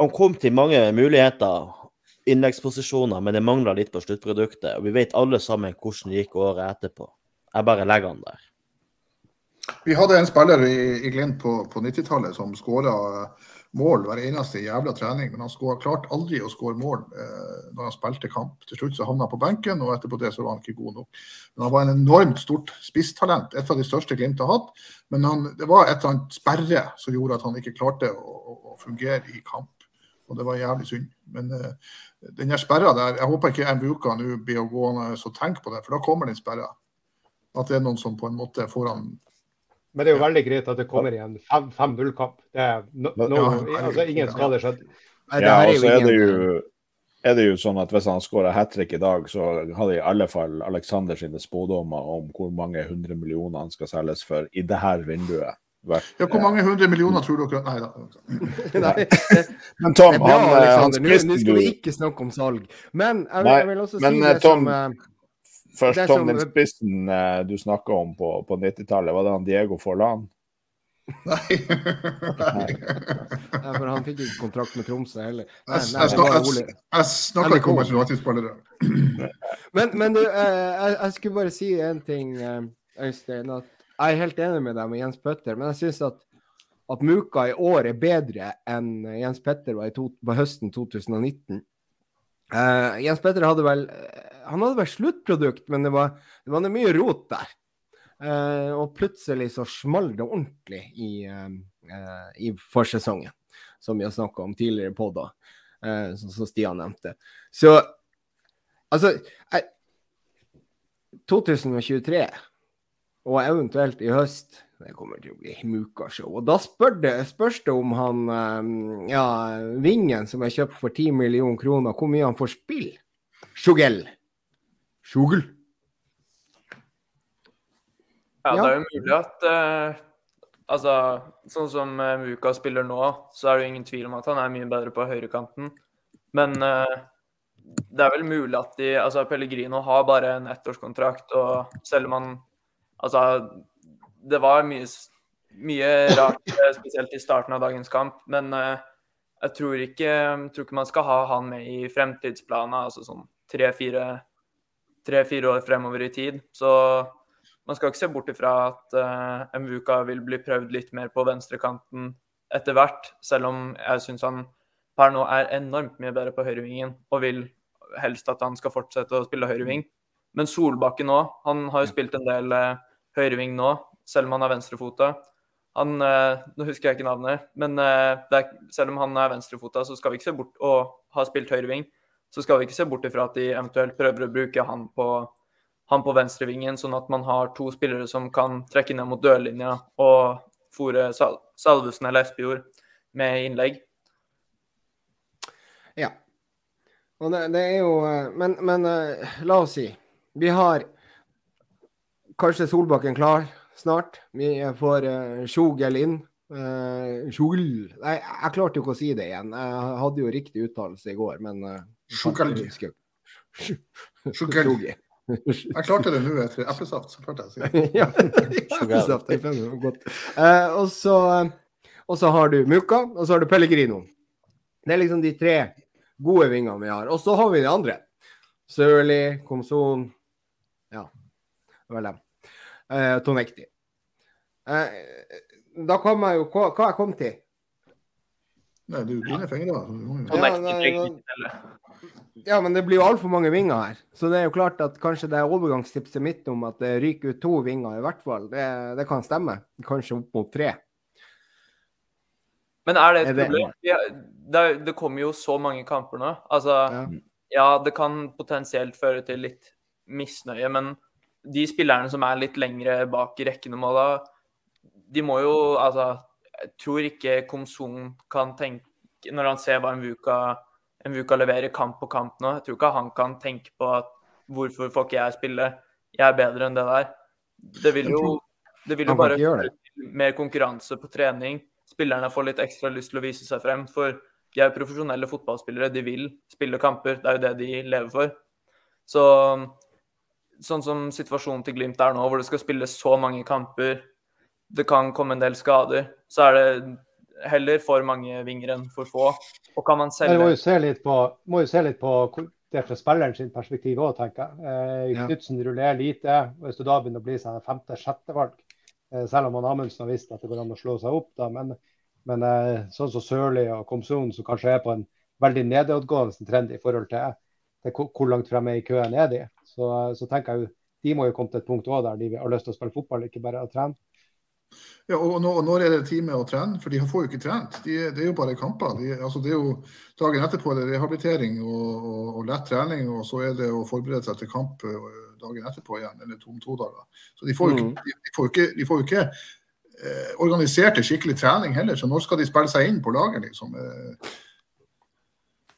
han kom til mange muligheter, innleggsposisjoner, men det mangla litt på sluttproduktet. Og vi vet alle sammen hvordan det gikk året etterpå. Jeg bare legger han der. Vi hadde en spiller i, i Glimt på, på 90-tallet som skåra mål hver eneste jævla trening, men han skår, klarte aldri å skåre mål eh, når han spilte kamp. Til slutt så havna han på benken, og etterpå det så var han ikke god nok. Men han var en enormt stort spisstalent, et av de største Glimt har hatt. Men han, det var et eller annet sperre som gjorde at han ikke klarte å, å, fungere i kamp. Og det var jævlig synd. Men eh, den der sperra der, jeg håper ikke uke nå blir å gå og tenke på det, for da kommer den sperra. At det er noen som på en måte får han Men det er jo veldig greit at det kommer i en 5-0-kamp. Det er no, no, altså, ingen skader skjedd. Ja, og så er det jo er det jo sånn at Hvis han skårer hat trick i dag, så hadde i alle fall Alexander sine spådommer om hvor mange hundre millioner han skal selges for i det her vinduet. vært, Ja, hvor mange hundre millioner tror dere Nei da. Nei, det, det Men Tom, bra, han, eh, han Alexander. Nå, nå skal vi ikke snakke om salg. Men jeg jeg vil også si men, det Tom, som eh, Først, om som- den spissen eh, du snakka om på, på 90-tallet, var det han Diego Forlan? Nei. Nei. nei. For han fikk ikke kontrakt med Tromsø heller. Nei, Jeg, nei, snakker ikke om konservativspillere. Men, men du, eh, jeg, jeg skulle bare si en ting, eh, Øystein. At jeg er helt enig med deg med Jens Petter, men jeg syns at, at Muka i år er bedre enn Jens Petter var i to, på høsten 2019. Eh, Jens Petter hadde vel Han hadde vel sluttprodukt, men det var, det var mye rot der. Uh, og plutselig så smalt det ordentlig i, uh, eh, i forsesongen, som vi har snakka om tidligere på da, uh, som, som Stian nevnte. Så altså jeg, 2023, og eventuelt i høst, Det kommer til å bli Muka-show. Og da spør det, spørs det om han eh, ja, Vingen, som er kjøpt for 10 millioner kroner, hvor mye han får spill. Sjugel. Sjugel. Ja, Ja. det er jo mulig at uh, Altså, sånn som eh, Muka spiller nå, så er det jo ingen tvil om at han er mye bedre på høyrekanten. Men uh, det er vel mulig at de Altså, Pellegrino har bare en ettårskontrakt, og selv om han Altså, det var mye, mye rart, eh, spesielt i starten av dagens kamp, men eh, jeg tror ikke, jeg tror ikke man skal ha han med i fremtidsplanen, altså sånn tre-fire år fremover i tid. Så man skal ikke se bort ifra at uh, Mvuka vil bli prøvd litt mer på venstrekanten etter hvert, selv om jeg syns han per nå er enormt mye bedre på høyrevingen og vil helst at han skal fortsette å spille høyreving. Men Solbakken òg, han har jo spilt en del uh, høyreving nå, selv om han er venstrefota. Han, eh, Nå husker jeg ikke navnet, men eh, er, selv om han er venstrefota, så skal vi ikke se bort og har spilt høyreving, så skal vi ikke se bort ifra at de eventuelt prøver å bruke han på han på venstrevingen, sånn at man har to spillere som kan trekke ned mot dørlinja og fòre Sal Salvesen eller Espejord med innlegg. Ja. Og det, det er jo eh, Men, men la oss si Vi har kanskje Solbakken klar snart. Vi får uh, Sjogel inn. Uh, Sjogel Nei, jeg klarte jo ikke å si det igjen. Jeg hadde jo riktig uttalelse i går, men uh, Sjogel. Sjogel. Sjogel. Jeg klarte det nå etter eplesaft. så klarte jeg å si det. ja, eplesaft, det er godt. Eh, og, så, og så har du Muka, og så har du Pellegrino. Det er liksom de tre gode vingene vi har. Og så har vi de andre. Sørli, Komson Ja, det var dem. Eh, Tonekti. Eh, da kom jeg jo Hva, hva jeg kom til? Nei, du må jo- da. Ja, nei. Ja, men det blir jo altfor mange vinger her. Så det er jo klart at kanskje det er overgangstipset mitt om at det ryker ut to vinger i hvert fall, det, det kan stemme. Kanskje opp mot tre. Men er det et Er det- problem? Ja, det, det kommer jo så mange kamper nå. Altså, Ja. ja, det kan potensielt føre til litt misnøye, men de spillerne som er litt lengre bak i rekkene må da De må jo Altså, jeg tror ikke Komsung kan tenke Når han ser hva en vuka leverer kamp på kamp nå, jeg tror ikke han kan tenke på at hvorfor får ikke jeg spille? Jeg er bedre enn det der. Det vil jo, det vil jo bare mer konkurranse på trening. Spillerne får litt ekstra lyst til å vise seg frem. For de er jo profesjonelle fotballspillere. De vil spille kamper. Det er jo det de lever for. Så sånn som situasjonen til Glimt er nå, hvor det skal spilles så mange kamper, det kan komme en del skader, så er det heller for mange vinger enn for få. Og kan man Men må selge jo se litt på, må jo se litt på det fra spilleren sin perspektiv òg, tenker jeg. Eh, Ja. Knutsen rullerer lite. og Hvis du da begynner å bli seg femte-sjette valg, eh, selv om han Amundsen har visst at det går an å slå seg opp, da, men, men eh, sånn som Sørli og Komsun, som kanskje er på en veldig nedadgående trend i forhold til, til hvor langt fremme i køen er de, så, så tenker jeg jo de må jo komme til et punkt også der de har lyst til å spille fotball, ikke bare å trene. Ja, og når, når er det tid med å trene? For de får jo ikke trent. De, det er jo bare kamper. De, altså det er jo Dagen etterpå er det rehabilitering og, og, og lett trening, og så er det å forberede seg til kamp øh, dagen etterpå igjen, eller to om to dager. Så de får jo ikke, de, de får ikke, de får ikke eh, organisert skikkelig trening heller. Så når skal de spille seg inn på laget, liksom? Eh,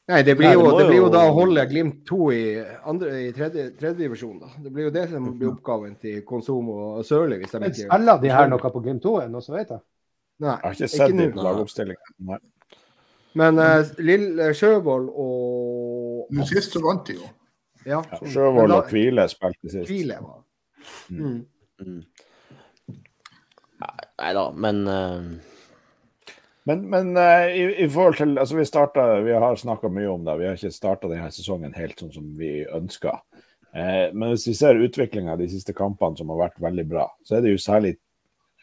Nei, det blir, Nei, det jo, det blir jo jo- da å holde Glimt 2 i, andre, i tredje, tredje divisjon. da. Det blir jo det som blir oppgaven til Konsum og Sørli. hvis de Men spiller de her noe på Glimt 2 ennå, så vet jeg. Nei, Jeg har ikke ikke sett ikke din lagoppstilling. Nei. Men uh, Lille Sjøvold og Nå sist så vant de jo. Ja, Ja, sånn. Sjøvold og Kvile spilte sist. Kvile, var mm. Mm. Nei da, men eh, Men, men eh, i, i forhold til altså Vi startet, vi har snakka mye om det. Vi har ikke starta denne sesongen helt sånn som vi ønska. Eh, men hvis vi ser utviklinga de siste kampene som har vært veldig bra, så er det jo særlig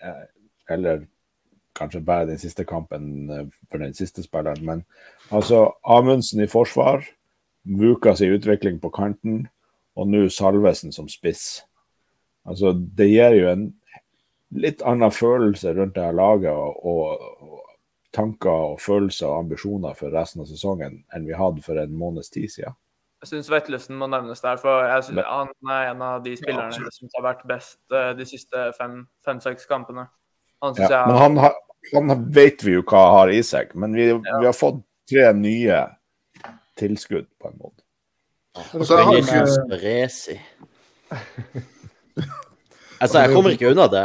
eh, Eller kanskje bare den siste kampen for den siste spilleren, men altså Amundsen i forsvar, Vukas i utvikling på kanten, og nå Salvesen som spiss. Altså, det gir jo en litt annen følelse rundt det her laget og, og tanker og følelser og ambisjoner for resten av sesongen enn vi hadde for en måneds tid siden. Jeg syns Vetlesen må nevnes der, for jeg synes, Men- han er en av de spillerne ja, jeg syns har vært best eh, de siste fem- fem-seks kampene. Han Ja, jeg men han, har, han vet vi jo hva har i seg. Men vi, vi har fått tre nye tilskudd, på en måte. Og så har vi. Altså, jeg kommer ikke unna det.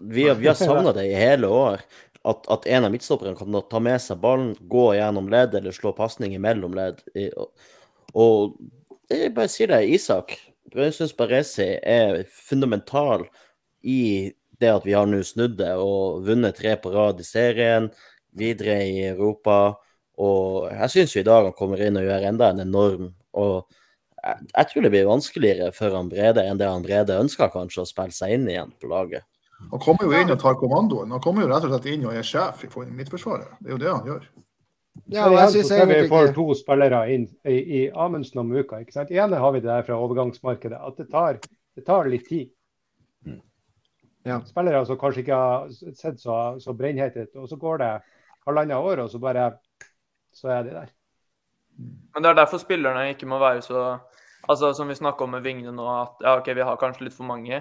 Vi vi har savna det i hele år. At, at en av midtstopperne kan ta med seg ballen, gå gjennom ledd eller slå pasning imellom ledd. Og, jeg bare sier det, Isak. Jeg syns Beresi er fundamental i det at vi har nå snudd det og vunnet tre på rad i serien, videre i Europa. Og jeg syns jo i dag han kommer inn og gjør enda en enorm og jeg, jeg tror det blir vanskeligere for han Brede enn det han Brede ønsker kanskje, å spille seg inn igjen på laget. Han kommer jo inn og tar kommandoen. Han kommer jo rett og slett inn og er sjef i Midtforsvaret. Det er jo det han gjør. Ja, og jeg synes ser vi får to spillere inn i, i Amundsen og Muka. ikke sant? Ene har vi det der fra overgangsmarkedet, at det tar, det tar litt tid. Ja. Spillere som kanskje ikke har sett så, så brennhete ut, og så går det halvannet år, og så bare så er de der. Men det er derfor spillerne ikke må være så Altså Som vi snakka om med vingene nå, at ja, ok, vi har kanskje litt for mange.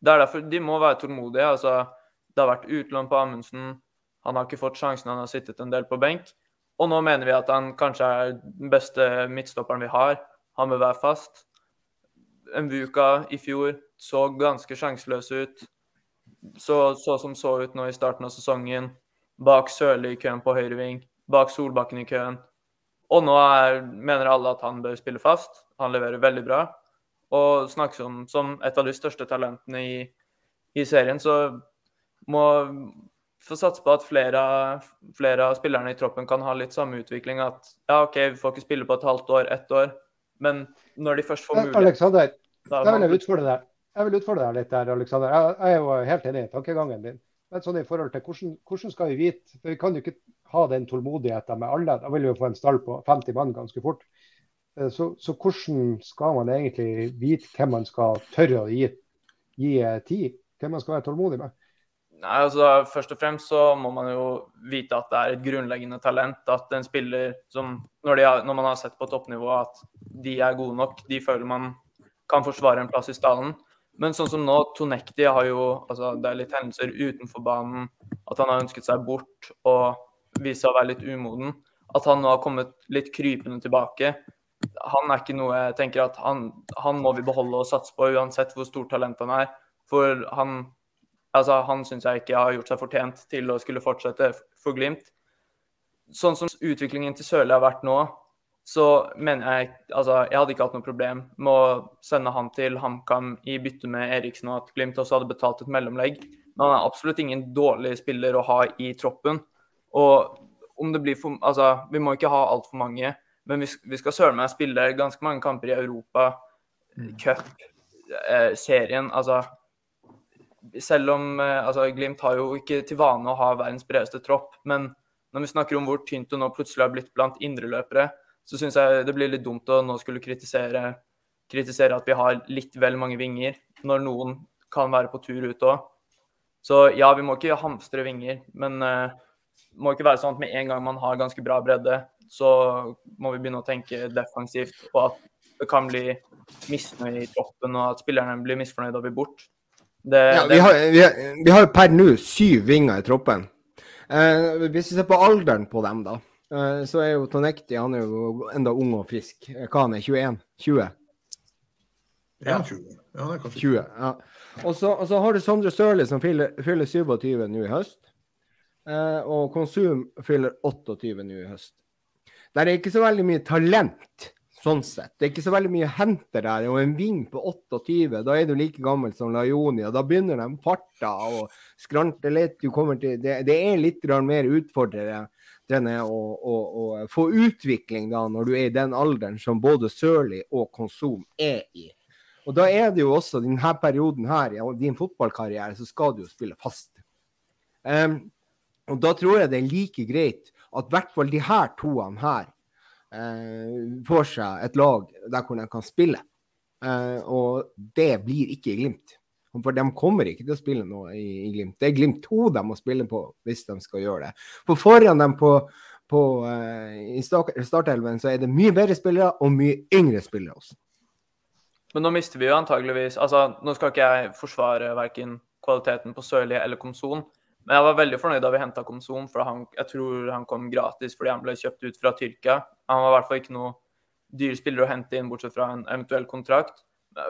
Det er derfor De må være tålmodige. altså Det har vært utlån på Amundsen. Han har ikke fått sjansen, han har sittet en del på benk. Og nå mener vi at han kanskje er den beste midtstopperen vi har. Han bør være fast. Mvuka i fjor så ganske sjanseløs ut. Så, så som så ut nå i starten av sesongen. Bak Sørli i køen på høyreving. Bak Solbakken i køen. Og nå er, mener alle at han bør spille fast. Han leverer veldig bra. Og snakkes om som et av de største talentene i, i serien, så må få satse på at flere, flere av spillerne i troppen kan ha litt samme utvikling. At ja, OK, vi får ikke spille på et halvt år, ett år, men når de først får mulighet Alexander, er vil jeg utfordre deg. Jeg vil utfordre deg litt der, Alexander. Jeg, jeg er jo helt enig i tankegangen din. Men sånn i forhold til hvordan, hvordan skal vi vite for Vi kan jo ikke ha den tålmodigheten med alle. Da vil vi jo få en stall på 50 mann ganske fort. Eh, Så, så hvordan skal man egentlig vite hvem man skal tørre å gi, gi eh, tid? Hvem man skal være tålmodig med? Nei, altså Først og fremst så må man jo vite at det er et grunnleggende talent. At en spiller som Når, har, når man har sett på toppnivå at de er gode nok, de føler man kan forsvare en plass i stallen. Men sånn som nå, Tonekti har jo altså Det er litt hendelser utenfor banen. At han har ønsket seg bort og vist seg å være litt umoden. At han nå har kommet litt krypende tilbake. Han er ikke noe jeg tenker at han, han må vi beholde og satse på, uansett hvor stort talent han er. For han Altså, han syns jeg ikke har gjort seg fortjent til å skulle fortsette for Glimt. Sånn som utviklingen til Sørli har vært nå, så mener jeg Altså, jeg hadde ikke hatt noe problem med å sende han til HamKam i bytte med Eriksen, og at Glimt også hadde betalt et mellomlegg. Men han er absolutt ingen dårlig spiller å ha i troppen. Og om det blir for Altså, vi må ikke ha altfor mange, men vi, vi skal søren meg spille ganske mange kamper i Europa, cup, eh, serien. Altså selv om eh, altså, Glimt har jo ikke til vane å ha verdens bredeste tropp, men når vi snakker om hvor tynt det nå plutselig har blitt blant indreløpere, så syns jeg det blir litt dumt å nå skulle kritisere, kritisere at vi har litt vel mange vinger, når noen kan være på tur ut òg. Så ja, vi må ikke hamstre vinger, men eh, det må ikke være sånn at med en gang man har ganske bra bredde, så må vi begynne å tenke defensivt, og at det kan bli misnøye i troppen, og at spillerne blir misfornøyde og vil bort. Det, ja, det, vi, har, vi, har, vi har per nå syv vinger i troppen. Eh, hvis vi ser på alderen på dem, da, eh, så er jo Tonekti han er jo enda ung og frisk. Eh, Hva han er 21? 20? 21. Ja, det er kanskje 20, ja. Og så, og så har du Sondre Sørli som fyller, fyller 27 nå i høst. Eh, og Konsum fyller 28 nå i høst. Der er ikke så veldig mye talent, sånn sett. Det er ikke så veldig mye å hente der. Og en ving på 28, da er du like gammel som Laioni, og da begynner de farta og skrante litt. Du til, det, det er litt mer utfordrende å få utvikling da, når du er i den alderen som både Sørli og Konsum er i. Og da er det jo også denne perioden her, i din fotballkarriere, så skal du jo spille fast. Um, og da tror jeg det er like greit at i hvert fall de her toene her eh, får seg et lag der hvor de kan spille. Eh, og det blir ikke i Glimt. For de kommer ikke til å spille noe i, i Glimt. Det er Glimt 2 de må spille på hvis de skal gjøre det. For foran dem på, på eh, startelven så er det mye bedre spillere og mye yngre spillere også. Men nå mister vi jo antageligvis altså Nå skal ikke jeg forsvare verken kvaliteten på Sørli eller Komson, Men jeg var veldig fornøyd da vi henta Komsom, for han, jeg tror han kom gratis fordi han ble kjøpt ut fra Tyrkia. Han var i hvert fall ikke noe dyr spiller å hente inn, bortsett fra en eventuell kontrakt.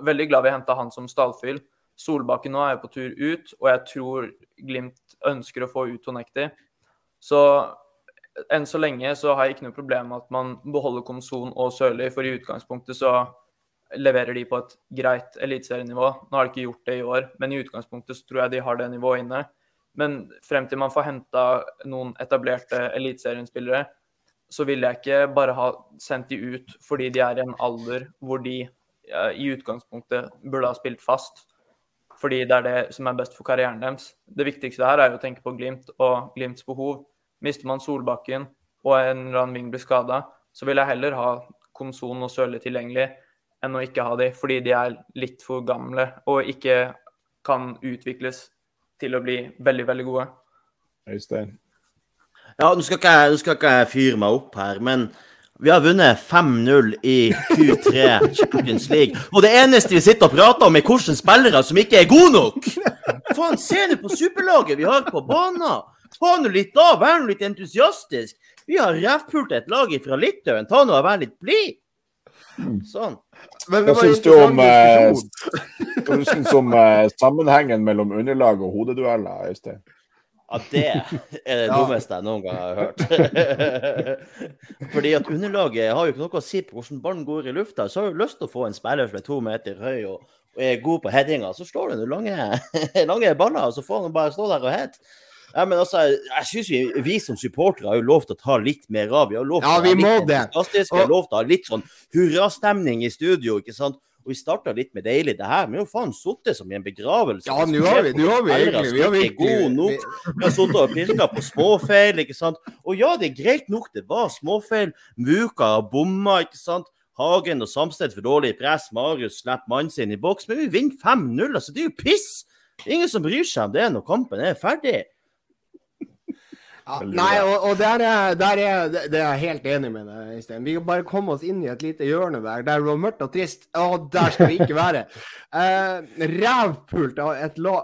Veldig glad vi henta han som stallfyll. Solbakken nå er på tur ut, og jeg tror Glimt ønsker å få ut Tonekti. Så enn så lenge så har jeg ikke noe problem med at man beholder Komson og Sørli, for i utgangspunktet så leverer de på et greit eliteserienivå. Nå har de ikke gjort det i år, men i utgangspunktet så tror jeg de har det nivået inne. Men frem til man får henta noen etablerte eliteseriespillere, så vil jeg ikke bare ha sendt de ut fordi de er i en alder hvor de i utgangspunktet burde ha spilt fast. Fordi det er det som er best for karrieren deres. Det viktigste her er jo å tenke på Glimt og Glimts behov. Mister man Solbakken og en eller annen ving blir skada, så vil jeg heller ha Komson og Sørli tilgjengelig enn å ikke ha de, fordi de er litt for gamle og ikke kan utvikles til å bli veldig, veldig gode. Øystein. Ja, nå skal ikke jeg, nå skal ikke jeg fyre meg opp her, men vi har vunnet 5-0 i Q3 Champions League. Og det eneste vi sitter og prater om, er hvilke spillere som ikke er gode nok! Faen, se nå på superlaget vi har på banen! Ta nå litt av, vær nå litt entusiastisk. Vi har rævpult et lag fra Litauen. Ta nå og vær litt blid. Sånn. Men Hva det syns du om, eh. Hva syns om eh, sammenhengen mellom underlag og hodedueller, Øystein? Ja, det er det dummeste jeg noen gang har hørt. Fordi at underlaget har jo ikke noe å si på hvordan ballen går i lufta. Så har du lyst til å få en spiller som er to meter høy og, og er god på headinga, så slår du lange, lange baller, og så får han bare stå der og heade. Ja, men altså, jeg synes vi, vi som supportere har jo lov til å ta litt mer av. Vi har lov til Ja, vi må det. Vi har lov til å ha litt sånn hurrastemning i studio, ikke sant? Og vi starta litt med deilig. Det her men jo faen sittet som i en begravelse. Ja, nå har vi, nå har vi egentlig vi har virkelig, vi, Vi har sittet og pirka på småfeil, ikke sant. Og ja, det er greit nok, det var småfeil. Muka bomma, ikke sant. Hagen og Samsted for dårlig press. Marius slipper mannen sin i boks. Men vi vinner 5-0, altså. Det er jo piss! Ingen som bryr seg om det når kampen er ferdig. Ja, nei, og, og der, er, der er det er jeg helt enig med deg, Øystein. Vi kan bare komme oss inn i et lite hjørne der der det var mørkt og trist. Å, der skal vi ikke være. Uh, Rævpult av et, la,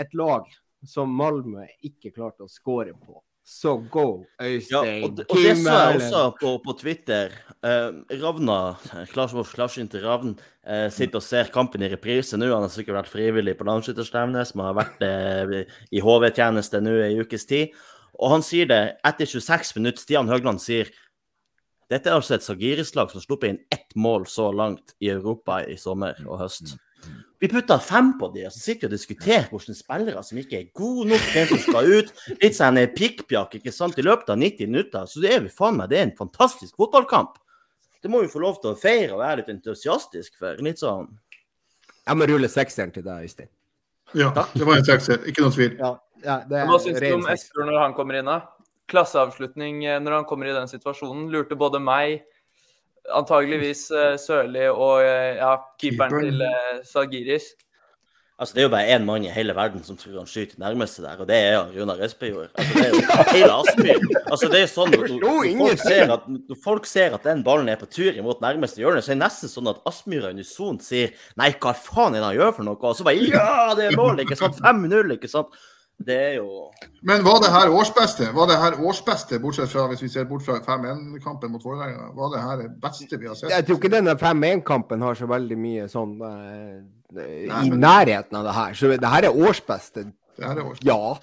et lag som Malmö ikke klarte å score på. Så go, Ja, Øystein. og, det- og det Kim så jeg også på, på Twitter. Eh, Ravna, Klars vår til Ravn, eh, sitter og ser kampen i reprise nå. Han har sikkert vært frivillig på landsskytterstevnet, som har vært eh, i HV-tjeneste nå i ukes tid. Og han sier det etter 26 minutter. Stian Høgland sier dette er altså et Sagiris-lag som har sluppet inn ett mål så langt i Europa i sommer og høst. Vi putta fem på de, og så sitter vi og diskuterer hvordan spillere som ikke er gode nok, hvem som skal ut. Litt sånn pikkpjakk ikke sant, i løpet av 90 minutter. Så det er vi faen meg, det er en fantastisk fotballkamp. Det må vi få lov til å feire og være litt entusiastisk for. Litt sånn Jeg må rulle sekseren til deg, Øystein. Ja, det var en sekser. Ikke noe tvil. Ja, ja, det Hva syns du om. Espejord når han kommer inn, da? Klasseavslutning eh, når han kommer i den situasjonen. Lurte både meg, antageligvis eh, Sørli og eh, ja, keeperen til Sagiris. Altså, Det er jo bare én mann i hele verden som tror han skyter nærmeste der, og det er Runar Espejord. Altså, det er jo hele Aspmyr. Altså, det er jo sånn, når, når, folk ser at, når folk ser at den ballen er på tur imot nærmeste hjørne, så er det nesten sånn at Aspmyra unisont sier Nei, hva faen er det han gjør for noe? Og så bare Ja, det er mål! Ikke sant? 5-0, ikke sant? Det er jo Men var det her årsbeste? Var det her årsbeste, bortsett fra hvis vi ser bort fra 5-1-kampen mot Vålerenga? Var det her det beste vi har sett? Jeg tror ikke denne 5-1-kampen har så veldig mye sånn uh, Nei, i men- nærheten av det her. Så det her er årsbeste. Det her er årsbeste. Ja.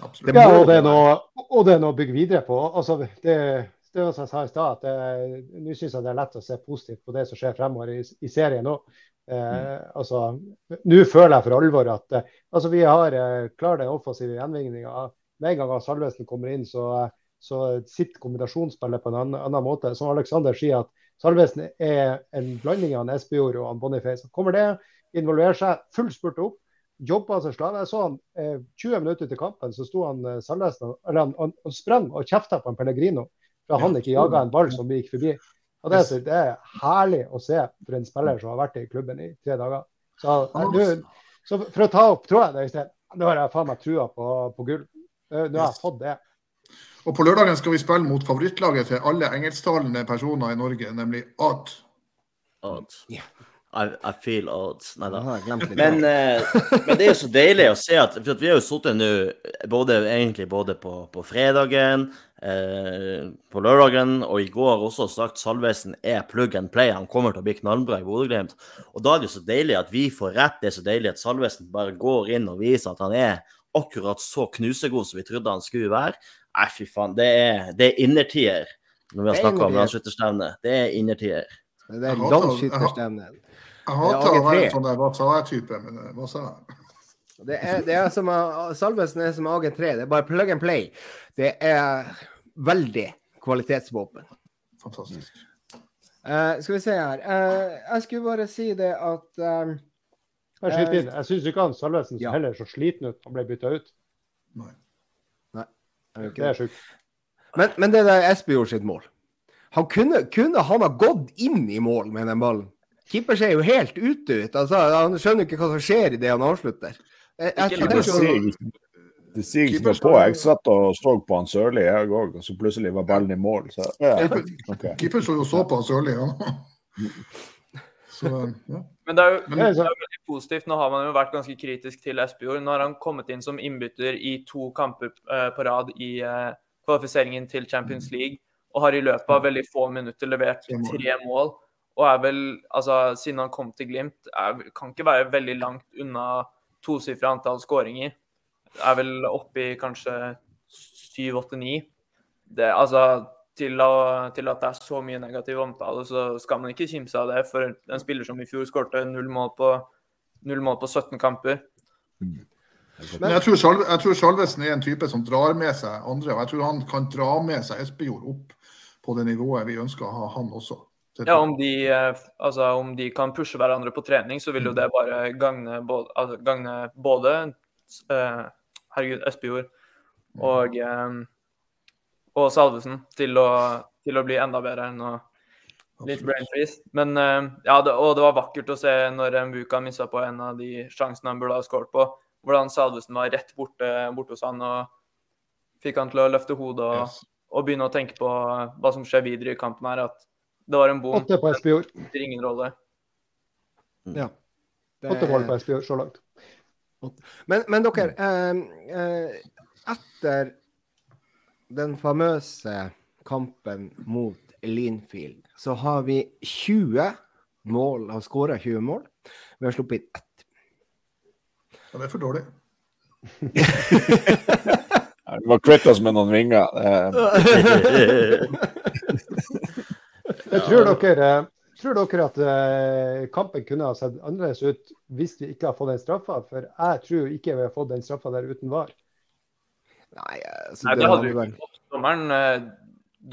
Absolutt. Det Ja, og det er noe, og det er noe å bygge videre på. Altså, det, det var som jeg sa i stad, at nå syns jeg det er lett å se positivt på det som skjer fremover i, i serien nå. Eh, altså, nå føler jeg for alvor at eh, altså, vi har eh, klart den offensive gjenvinninga. Med en gang Salvesen kommer inn, så, så sitter kombinasjonsspillet på en annen, annen måte. Som Alexander sier, at Salvesen er en blanding av Espejord og en Boniface. Kommer det, involverer seg, full spurt opp jobber seg slave. Jeg så han eh, 20 minutter til kampen, så sto han eh, Salvesen han, han, han sprang og kjefta på en Pellegrino for han ikke jaga en ball som gikk forbi. Og det, det er herlig å se for en spiller som har vært i klubben i tre dager. Så, eh, du, så for å ta opp tråden, sted. nå har jeg faen meg trua på, på gull. Eh, Nå har jeg fått det. Og på lørdagen skal vi spille mot favorittlaget til alle engelsktalende personer i Norge, nemlig Odd. at I, I feel odds. Nei da. Men, eh, men det er jo så deilig å se at For at vi har jo sittet nå både, egentlig både på, på fredagen, eh, på lørdagen og i går også sagt Salvesen er plug and play. Han kommer til å bli knallbra i Bodø-Glimt. Og da er det jo så deilig at vi får rett. Det er så deilig at Salvesen bare går inn og viser at han er akkurat så knusegod som vi trodde han skulle være. Nei, fy faen. Det er, det er innertier når vi har Det snakka om landsskytterstevne. Det er innertier. Det er Jeg hater- landsskytterstevne. Jeg hater Det er å være AG3. en sånn der hva sa jeg-type, men hva sa jeg? Det er, det er som Salvesen er som AG3. Det er bare plug and play. Det er veldig kvalitetsvåpen. Fantastisk. Uh, skal vi se her. Uh, jeg skulle bare si det at uh, Jeg. Jeg syns ikke han Salvesen Ja. heller så sliten ut han ble bytta ut. Nei. er det, Det er sjukt. men, men det der Espejord sitt mål Han kunne, kunne han ha gått inn i mål med den ballen? Keeper ser jo helt ute ut. Altså, han skjønner ikke hva som skjer idet han avslutter. Jeg, jeg, Det sier ikke- ikke- på. Jeg satt og så på han Sørli, jeg òg, og så plutselig var ballen i mål. Så, ja, okay. Keeper så jo så på han Sørli, ja. Så, ja. Men det er, jo, det er jo veldig positivt. Nå har man jo vært ganske kritisk til Espejord. Nå har han kommet inn som innbytter i to kamper eh, på rad i eh, kvalifiseringen til Champions League, og har i løpet av veldig få minutter levert Tre mål. Og er vel, altså siden han kom til Glimt, er, kan ikke være veldig langt unna tosifra antall skåringer. Er vel oppe i kanskje syv, åtte, ni. Det, altså, til, å, til at det er så mye negativ omtale, så skal man ikke kimse av det. For en spiller som i fjor skårte null mål på, null mål på 17 kamper. Men jeg tror, Salve, jeg tror Salvesen er en type som drar med seg andre, og jeg tror han kan dra med seg Espejord opp på det nivået vi ønsker å ha han også. Ja, om de, eh, altså, om de kan pushe hverandre på trening, så vil jo det bare gagne både, altså, gagne både uh, herregud, Espejord og, um, og Salvesen til å, til å bli enda bedre enn å Litt brain freeze. Men uh, ja, det, og det var vakkert å se når Mbuka missa på en av de sjansene han burde ha skåret på. Hvordan Salvesen var rett borte, borte hos han og fikk han til å løfte hodet og, og begynne å tenke på hva som skjer videre i kampen her. At det var en bom. Åtte på Espejord. Det spiller ingen rolle. Ja. Det- Åtte mål på Espejord så langt. Men, men dere, eh, eh, etter den famøse kampen mot Linfield, så har vi 20 mål, har skåra 20 mål. Vi har sluppet inn ett. Ja, det er for dårlig. Du Vi var kvitt oss med noen vinger. Jeg tror dere, tror dere at eh, kampen kunne ha sett annerledes ut hvis vi ikke har fått den straffa? For jeg tror ikke vi har fått den straffa der uten VAR. Nei, Nei, det det hadde vi ikke fått. Dommeren, eh,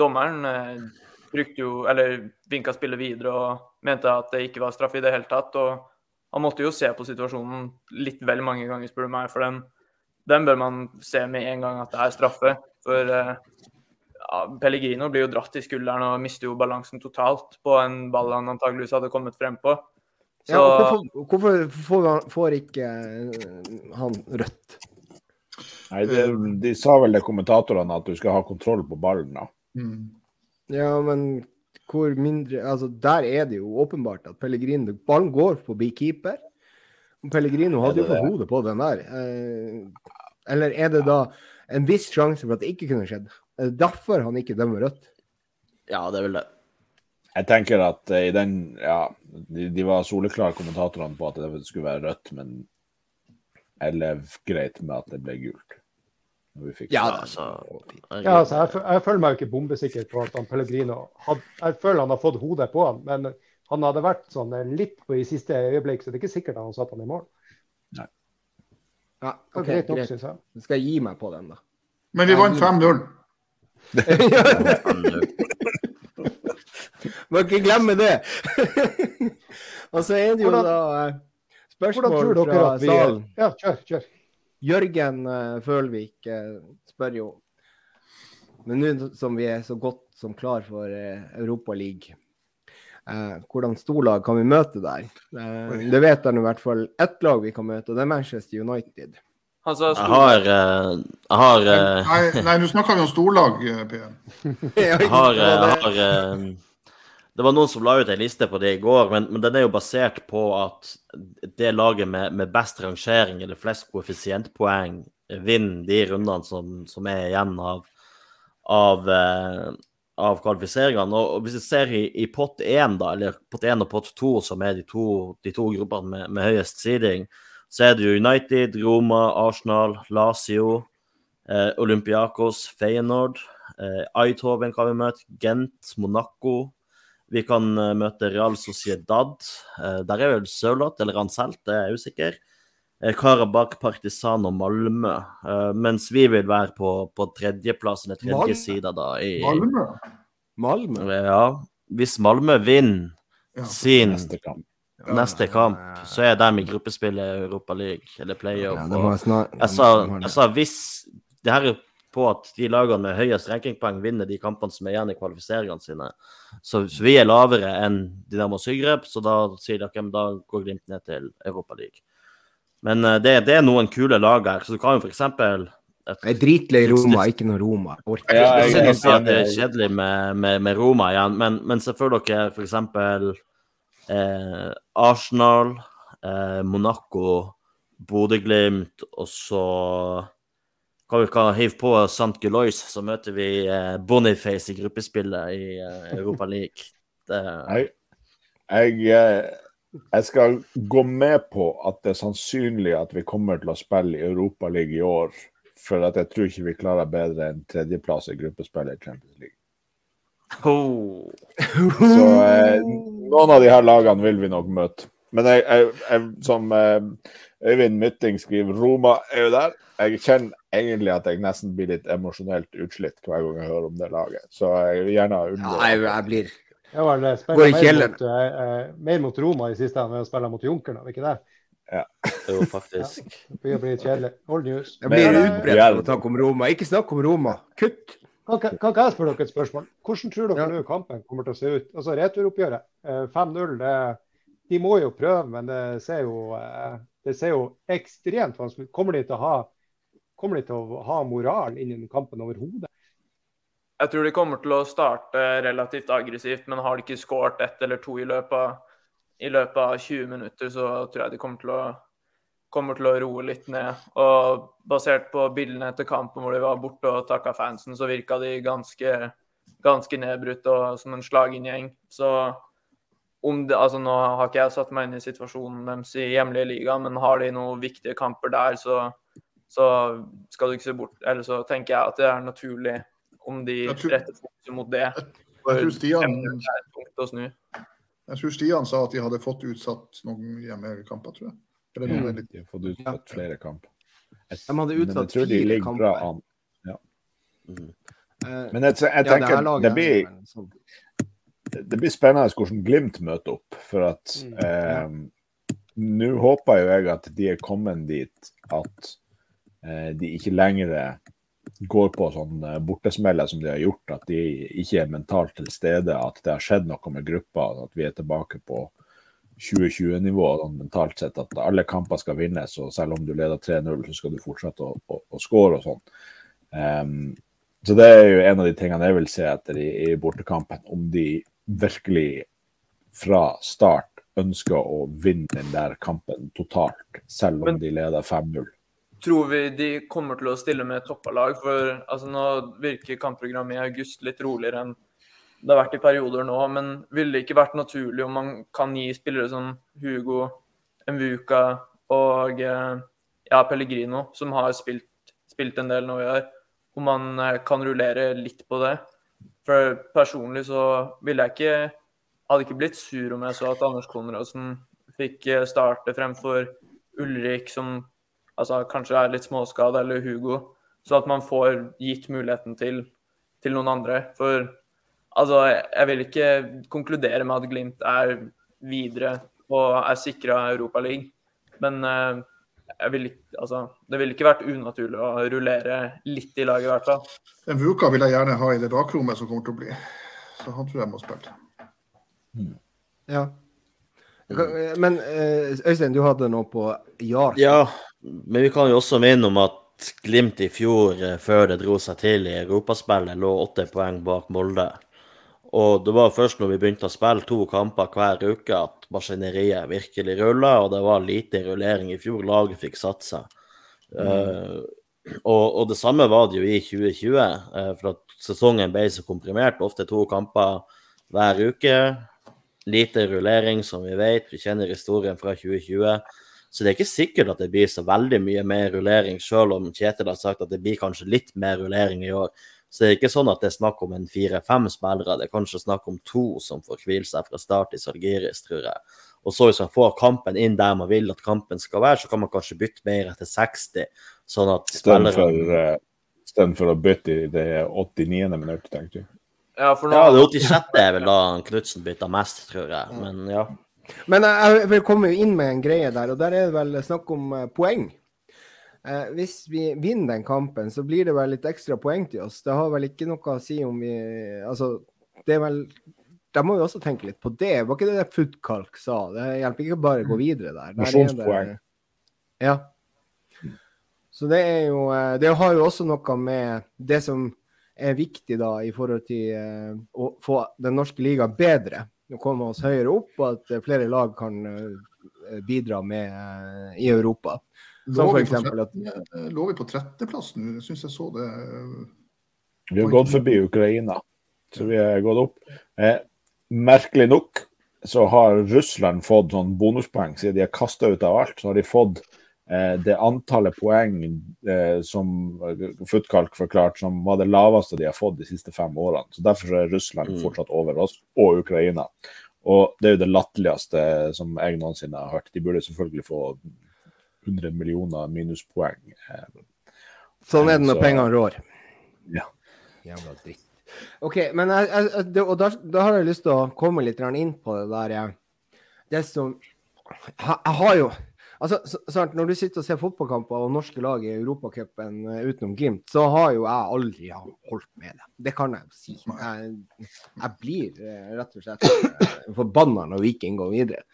dommeren eh, brukte jo, eller vinka spillet videre og mente at det ikke var straff i det hele tatt. og Han måtte jo se på situasjonen litt vel mange ganger, spør du meg. For den, den bør man se med en gang at det er straffe. For eh, ja, Pellegrino blir jo dratt i skulderen og mister jo balansen totalt på en ball han antageligvis hadde kommet frem på. Så Ja, hvorfor, hvorfor får, får ikke eh, han rødt? Nei, det, De sa vel det kommentatorene at du skal ha kontroll på ballen. da. Mm. Ja, men hvor mindre Altså, der er det jo åpenbart at Pellegrino Ballen går forbi keeper. Pellegrino hadde jo på hodet på den der. Eh, eller er det da en viss sjanse for at det ikke kunne skjedd? Er det derfor han ikke dømmer rødt? Ja, det er vel det. Jeg tenker at eh, i den Ja, de, de var soleklare kommentatorene på at det skulle være rødt, men jeg levde greit med at det ble gult. Når vi Ja. Altså, Ja, altså, jeg, jeg føler meg jo ikke bombesikker på at han Pellegrino had, Jeg føler han har fått hodet på han, men han hadde vært sånn eh, litt på i siste øyeblikk, så det er ikke sikkert han satte han i mål. Ja, Det OK, greit nok, greit. jeg. Skal jeg gi meg på den, da. Men vi vant 5-0. Må ikke glemme det! Og så er det jo Hvordan- da eh, spørsmål fra salen. Ja, kjør, kjør. Jørgen uh, Følvik uh, spør jo Men nå som vi er så godt som klar for uh, Europaligaen uh, hvordan storlag kan vi møte der? Eh, det vet jeg nå i hvert fall ett lag vi kan møte, og det er Manchester United. Sa Jeg har eh, Jeg har eh, Nei, nei nå snakker vi om storlag, eh, PM. Jeg har, jeg har Det var noen som la ut en liste på det i går, men, men den er jo basert på at det laget med, med best rangering eller flest koeffisientpoeng vinner de rundene som, som er igjen av, av, av kvalifiseringene. Og, og hvis vi ser i, i pott 1, da, eller pott 1 og pott 2, som er de to, de to gruppene med, med høyest seeding, så er det jo United, Roma, Arsenal, Lazio, eh, Olympiakos, Feyenoord. Eh, Eidhoven kan vi møte, Gent, Monaco. Vi kan eh, møte Real Sociedad. Eh, der er vel Sørloth eller Ranselt, det er jeg usikker. Eh, Karabakh, Partisan og Malmö. Eh, mens vi vil være på, på tredjeplass eller tredje sida da. I, Malmö? Malmö? ja, hvis Malmö vinner Ja. sin Neste kamp. så er de i gruppespillet i Europa League eller playoff. Ja, jeg sa, jeg sa hvis Det her er på at de lagene med høyest rankingpoeng vinner de kampene som er igjen i kvalifiseringene sine. Så, så vi er lavere enn Dynamo Zagreb, så da sier de at da går Glimt ned til Europa League. Men eh, det, det er noen kule lag her, så du kan jo f.eks. Jeg er dritlei Roma, ikke noe Roma. Orker Ja, jeg, jeg- jeg, jeg, det er kjedelig med, med, med Roma igjen, men, men se for dere f.eks. Eh, Arsenal, eh, Monaco, Bodø-Glimt, og så kan vi kan hive på St. Gulois, så møter vi eh, Boniface i gruppespillet i eh, Europa League. Det, Jeg, jeg, eh, jeg skal gå med på at det er sannsynlig at vi kommer til å spille i Europa League i år. For jeg tror ikke vi klarer bedre enn tredjeplass i gruppespillet i Champions League. Oh. Så eh, noen av de her lagene vil vi nok møte. Men jeg, jeg, jeg, som eh, Øyvind Mytting skriver, Roma er jo der. Jeg kjenner egentlig at jeg nesten blir litt emosjonelt utslitt hver gang jeg hører om det laget. Så jeg vil gjerne Ja, unngå jeg, jeg blir Jeg var Går i mer, kjelleren. mot, eh, eh, mer mot Roma i siste enn å spille mot Junkeren, er det ikke det? Jo, faktisk. Det blir bli kjedelig. Old news. Jeg blir utbredt på av å snakke om Roma. Ikke snakk om Roma. Kutt! Kan, kan, kan jeg spørre dere et spørsmål? Hvordan tror dere nå kampen kommer til å se ut? Altså Returoppgjøret, eh, 5-0, de må jo prøve, men det ser jo, eh, det ser jo ekstremt vanskelig ut. Kommer de til å ha, kommer de til å ha moral innen kampen overhodet? Jeg tror de kommer til å starte relativt aggressivt, men har de ikke skåret ett eller to i løpet, av, i løpet av 20 minutter, så tror jeg de kommer til å, kommer til å roe litt ned. Og basert på bildene etter kampen hvor de var borte og takka fansen, så virka de ganske, ganske nedbrutt og som en slagen gjeng. Så om det, altså nå har ikke jeg satt meg inn i situasjonen deres i hjemlige liga, men har de noen viktige kamper der, så, så skal du ikke se bort Eller så tenker jeg at det er naturlig om de retter fokuset mot det. Jeg tror, Stian, jeg tror Stian sa at de hadde fått utsatt noen hjemmekamper, tror jeg. Eller noe Mm. veldig De har fått utsatt flere kamper. Jeg, De hadde men jeg utsatt tror de fire ligger bra kamper. Ja. Mm. Eh, Men jeg, jeg ja, det tenker her det er blir, sånn. det blir spennende hvordan Glimt møter opp. For at Mm, eh, Nå håper jo jeg at de er kommet dit at eh, de ikke lenger går på sånn eh, bortesmeller som de har gjort. At de ikke er mentalt til stede. At det har skjedd noe med gruppa. At vi er tilbake på 2020-nivå sånn mentalt sett. At alle kamper skal vinnes, og selv om du leder 3-0, så skal du fortsette å, å, å score og sånn. Um, så det er jo en av de tingene jeg vil se etter i, i bortekampen. Om de virkelig fra start ønsker å vinne den der kampen totalt, selv om Men- de leder 5-0. Tror vi de kommer til å stille med toppa lag? For altså, nå virker kampprogrammet i august litt roligere enn det har vært i perioder nå. Men ville det ikke vært naturlig om man kan gi spillere som Hugo, Mvuka og eh, ja, Pellegrino, som har spilt, spilt en del nå i år, om man eh, kan rullere litt på det? For personlig så ville jeg ikke Hadde ikke blitt sur om jeg så at Anders Konradsen fikk eh, starte fremfor Ulrik, som altså kanskje er litt småskada, eller Hugo, så at man får gitt muligheten til, til noen andre. For altså, jeg vil ikke konkludere med at Glimt er videre og er sikra Europaligaen, men eh, jeg vil ikke, altså, det ville ikke vært unaturlig å rullere litt i laget, i hvert fall. Den Vuka vil jeg gjerne ha i det bakrommet som kommer til å bli. Så han tror jeg må spille. Ja. Men eh, Øystein, du hadde noe på Jar. Ja, men vi kan jo også minne om at Glimt i fjor, eh, før det dro seg til i europaspillet, lå åtte poeng bak Molde. Og det var først når vi begynte å spille to kamper hver uke at maskineriet virkelig rulla, og det var lite rullering i fjor. Laget fikk satsa. Uh, og, og, det samme var det jo i 2020, uh, for at sesongen ble så komprimert. Ofte to kamper hver uke. Lite rullering, som vi vet. Vi kjenner historien fra 2020. Så det er ikke sikkert at det blir så veldig mye mer rullering, selv om Kjetil har sagt at det blir kanskje litt mer rullering i år. Så det er ikke sånn at det er snakk om en fire-fem spillere, det er kanskje snakk om to som får hvile seg fra start i Sargiris, tror jeg. Og så hvis man får kampen inn der man vil at kampen skal være, så kan man kanskje bytte mer etter 60, sånn at spillere Istedenfor å bytte i det 89. minutt, tenkte du? Ja, for nå... ja, det 86. er vel da Knutsen bytta mest, tror jeg. Men ja. Men jeg vil komme inn med en greie der, og der er det vel snakk om eh, poeng. Eh, hvis vi vinner den kampen, så blir det vel litt ekstra poeng til oss. Det har vel ikke noe å si om vi Altså, det er vel Da må vi også tenke litt på det. Var ikke det det Footkalk sa? Det hjelper ikke bare å gå videre der. Nasjonspoeng. Ja. Så det er jo eh, Det har jo også noe med det som er viktig da i forhold til uh, å få den norske liga bedre. Å komme oss høyere opp, og at flere lag kan uh, bidra med i Europa. Som for eksempel at eh, Lå vi på tretteplass nå? Syns jeg så det. Vi har gått forbi Ukraina, så vi har gått opp. Eh, merkelig nok så har Russland fått sånn bonuspoeng siden de har kasta ut av alt. Så har de fått eh, det antallet poeng eh, som Futkalk forklart som var det laveste de har fått de siste fem årene. Så Derfor er Russland mm. fortsatt over oss, og Ukraina. Og det er jo det latterligste som jeg noensinne har hørt. De burde selvfølgelig få 100 millioner minuspoeng. Sånn er det når pengene rår. Ja. Jævla dritt. OK, men jeg, jeg, det, og da, da, har jeg lyst til å komme litt inn på det der jeg, Det som Jeg har jo Altså, sant, Når du sitter og ser fotballkamper og norske lag i Europacupen uh, utenom Glimt, så har jo jeg aldri holdt med det. Det kan jeg jo si. Jeg, jeg blir rett og slett forbanna når Viking går videre.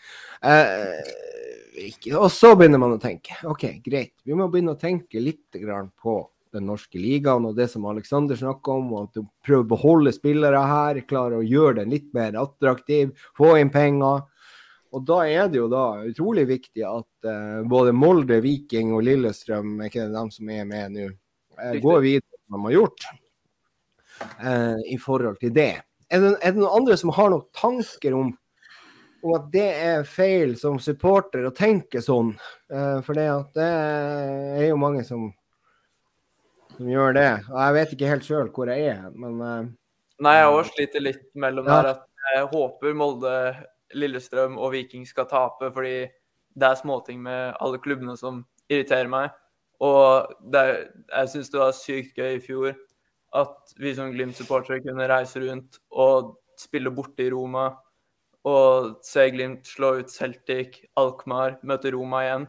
Og så begynner man å tenke OK, greit. Vi må begynne å tenke litt på den norske ligaen og det som Aleksander snakker om, og at du prøver å beholde spillere her, klare å gjøre den litt mer attraktiv, få inn penger. Og da er det jo da utrolig viktig at uh, både Molde, Viking og Lillestrøm, ikke dem som er med nå, uh, går videre som de har gjort uh, i forhold til det. Er det, er det noen andre som har noen tanker om, om at det er feil som supporter å tenke sånn? for det, det er jo mange som, som gjør det. Og jeg vet ikke helt sjøl hvor jeg er, men Nei, jeg òg sliter litt mellom ja. der at jeg håper Molde Lillestrøm og Viking skal tape, fordi det er småting med alle klubbene som irriterer meg. Og det, jeg syns det var sykt gøy i fjor at vi som Glimt-supportere kunne reise rundt og spille borte i Roma og se Glimt slå ut Celtic, Alkmaar, møte Roma igjen,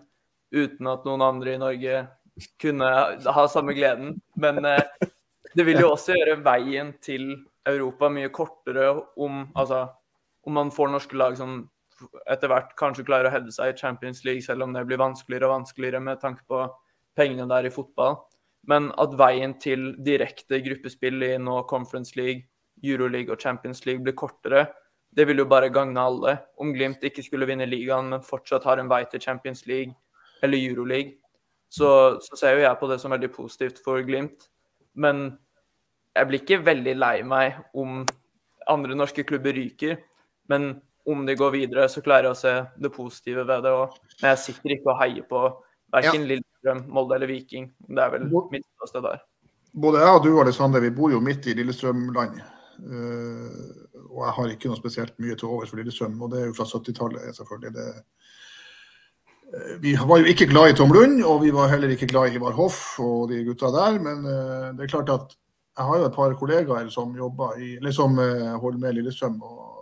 uten at noen andre i Norge kunne ha samme gleden. Men eh, det vil jo også gjøre veien til Europa mye kortere om Altså om man får norske lag som etter hvert kanskje klarer å hevde seg i Champions League, selv om det blir vanskeligere og vanskeligere med tanke på pengene der i fotball. Men at veien til direkte gruppespill i nå Conference League, Euroleague og Champions League blir kortere, det vil jo bare gagne alle. Om Glimt ikke skulle vinne ligaen, men fortsatt har en vei til Champions League eller Euroleague, så, så ser jo jeg på det som veldig positivt for Glimt. Men jeg blir ikke veldig lei meg om andre norske klubber ryker. Men om de går videre, så klarer jeg å se det positive ved det. òg. men jeg sitter ikke og heier på verken ja. Lillestrøm, Molde eller Viking. Det er vel mitt sted der. Både jeg og du Alexander, vi bor jo midt i Lillestrøm-land. Uh, og jeg har ikke noe spesielt mye til overs for Lillestrøm. Og det er jo fra 70-tallet, selvfølgelig. Det, uh, vi var jo ikke glad i Tom Lund, og vi var heller ikke glad i Ivar Hoff og de gutta der. Men uh, det er klart at jeg har jo et par kollegaer som jobber i, eller som holder med Lillestrøm. og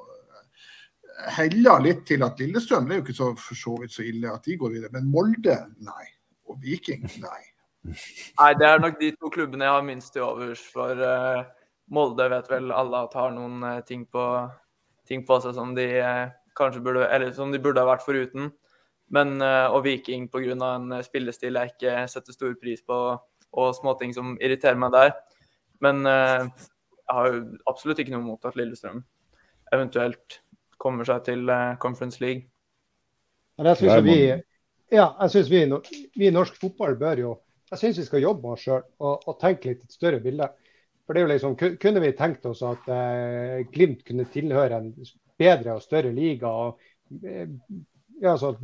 heller litt til at Lillestrøm det er jo ikke så, for så vidt så ille at de går videre. Men Molde, nei. Og Viking, nei. Nei, det er nok de to klubbene jeg har minst til overs for. Uh, Molde vet vel alle at har noen uh, ting, på, ting, på, seg som de uh, kanskje burde Eller som de burde ha vært foruten. Men, og Viking pga. en spillestil jeg ikke setter stor pris på, og småting som irriterer meg der. Men jeg har jo absolutt ikke noe mot at Lillestrøm eventuelt kommer seg til eh, Conference League. Men jeg synes vi, ja, jeg synes vi, vi i norsk fotball bør jo Jeg syns vi skal jobbe med oss sjøl og, og tenke litt et større bilde. For det er jo liksom, Kunne vi tenkt oss at eh, Glimt kunne tilhøre en bedre og større liga og eh, ja, altså,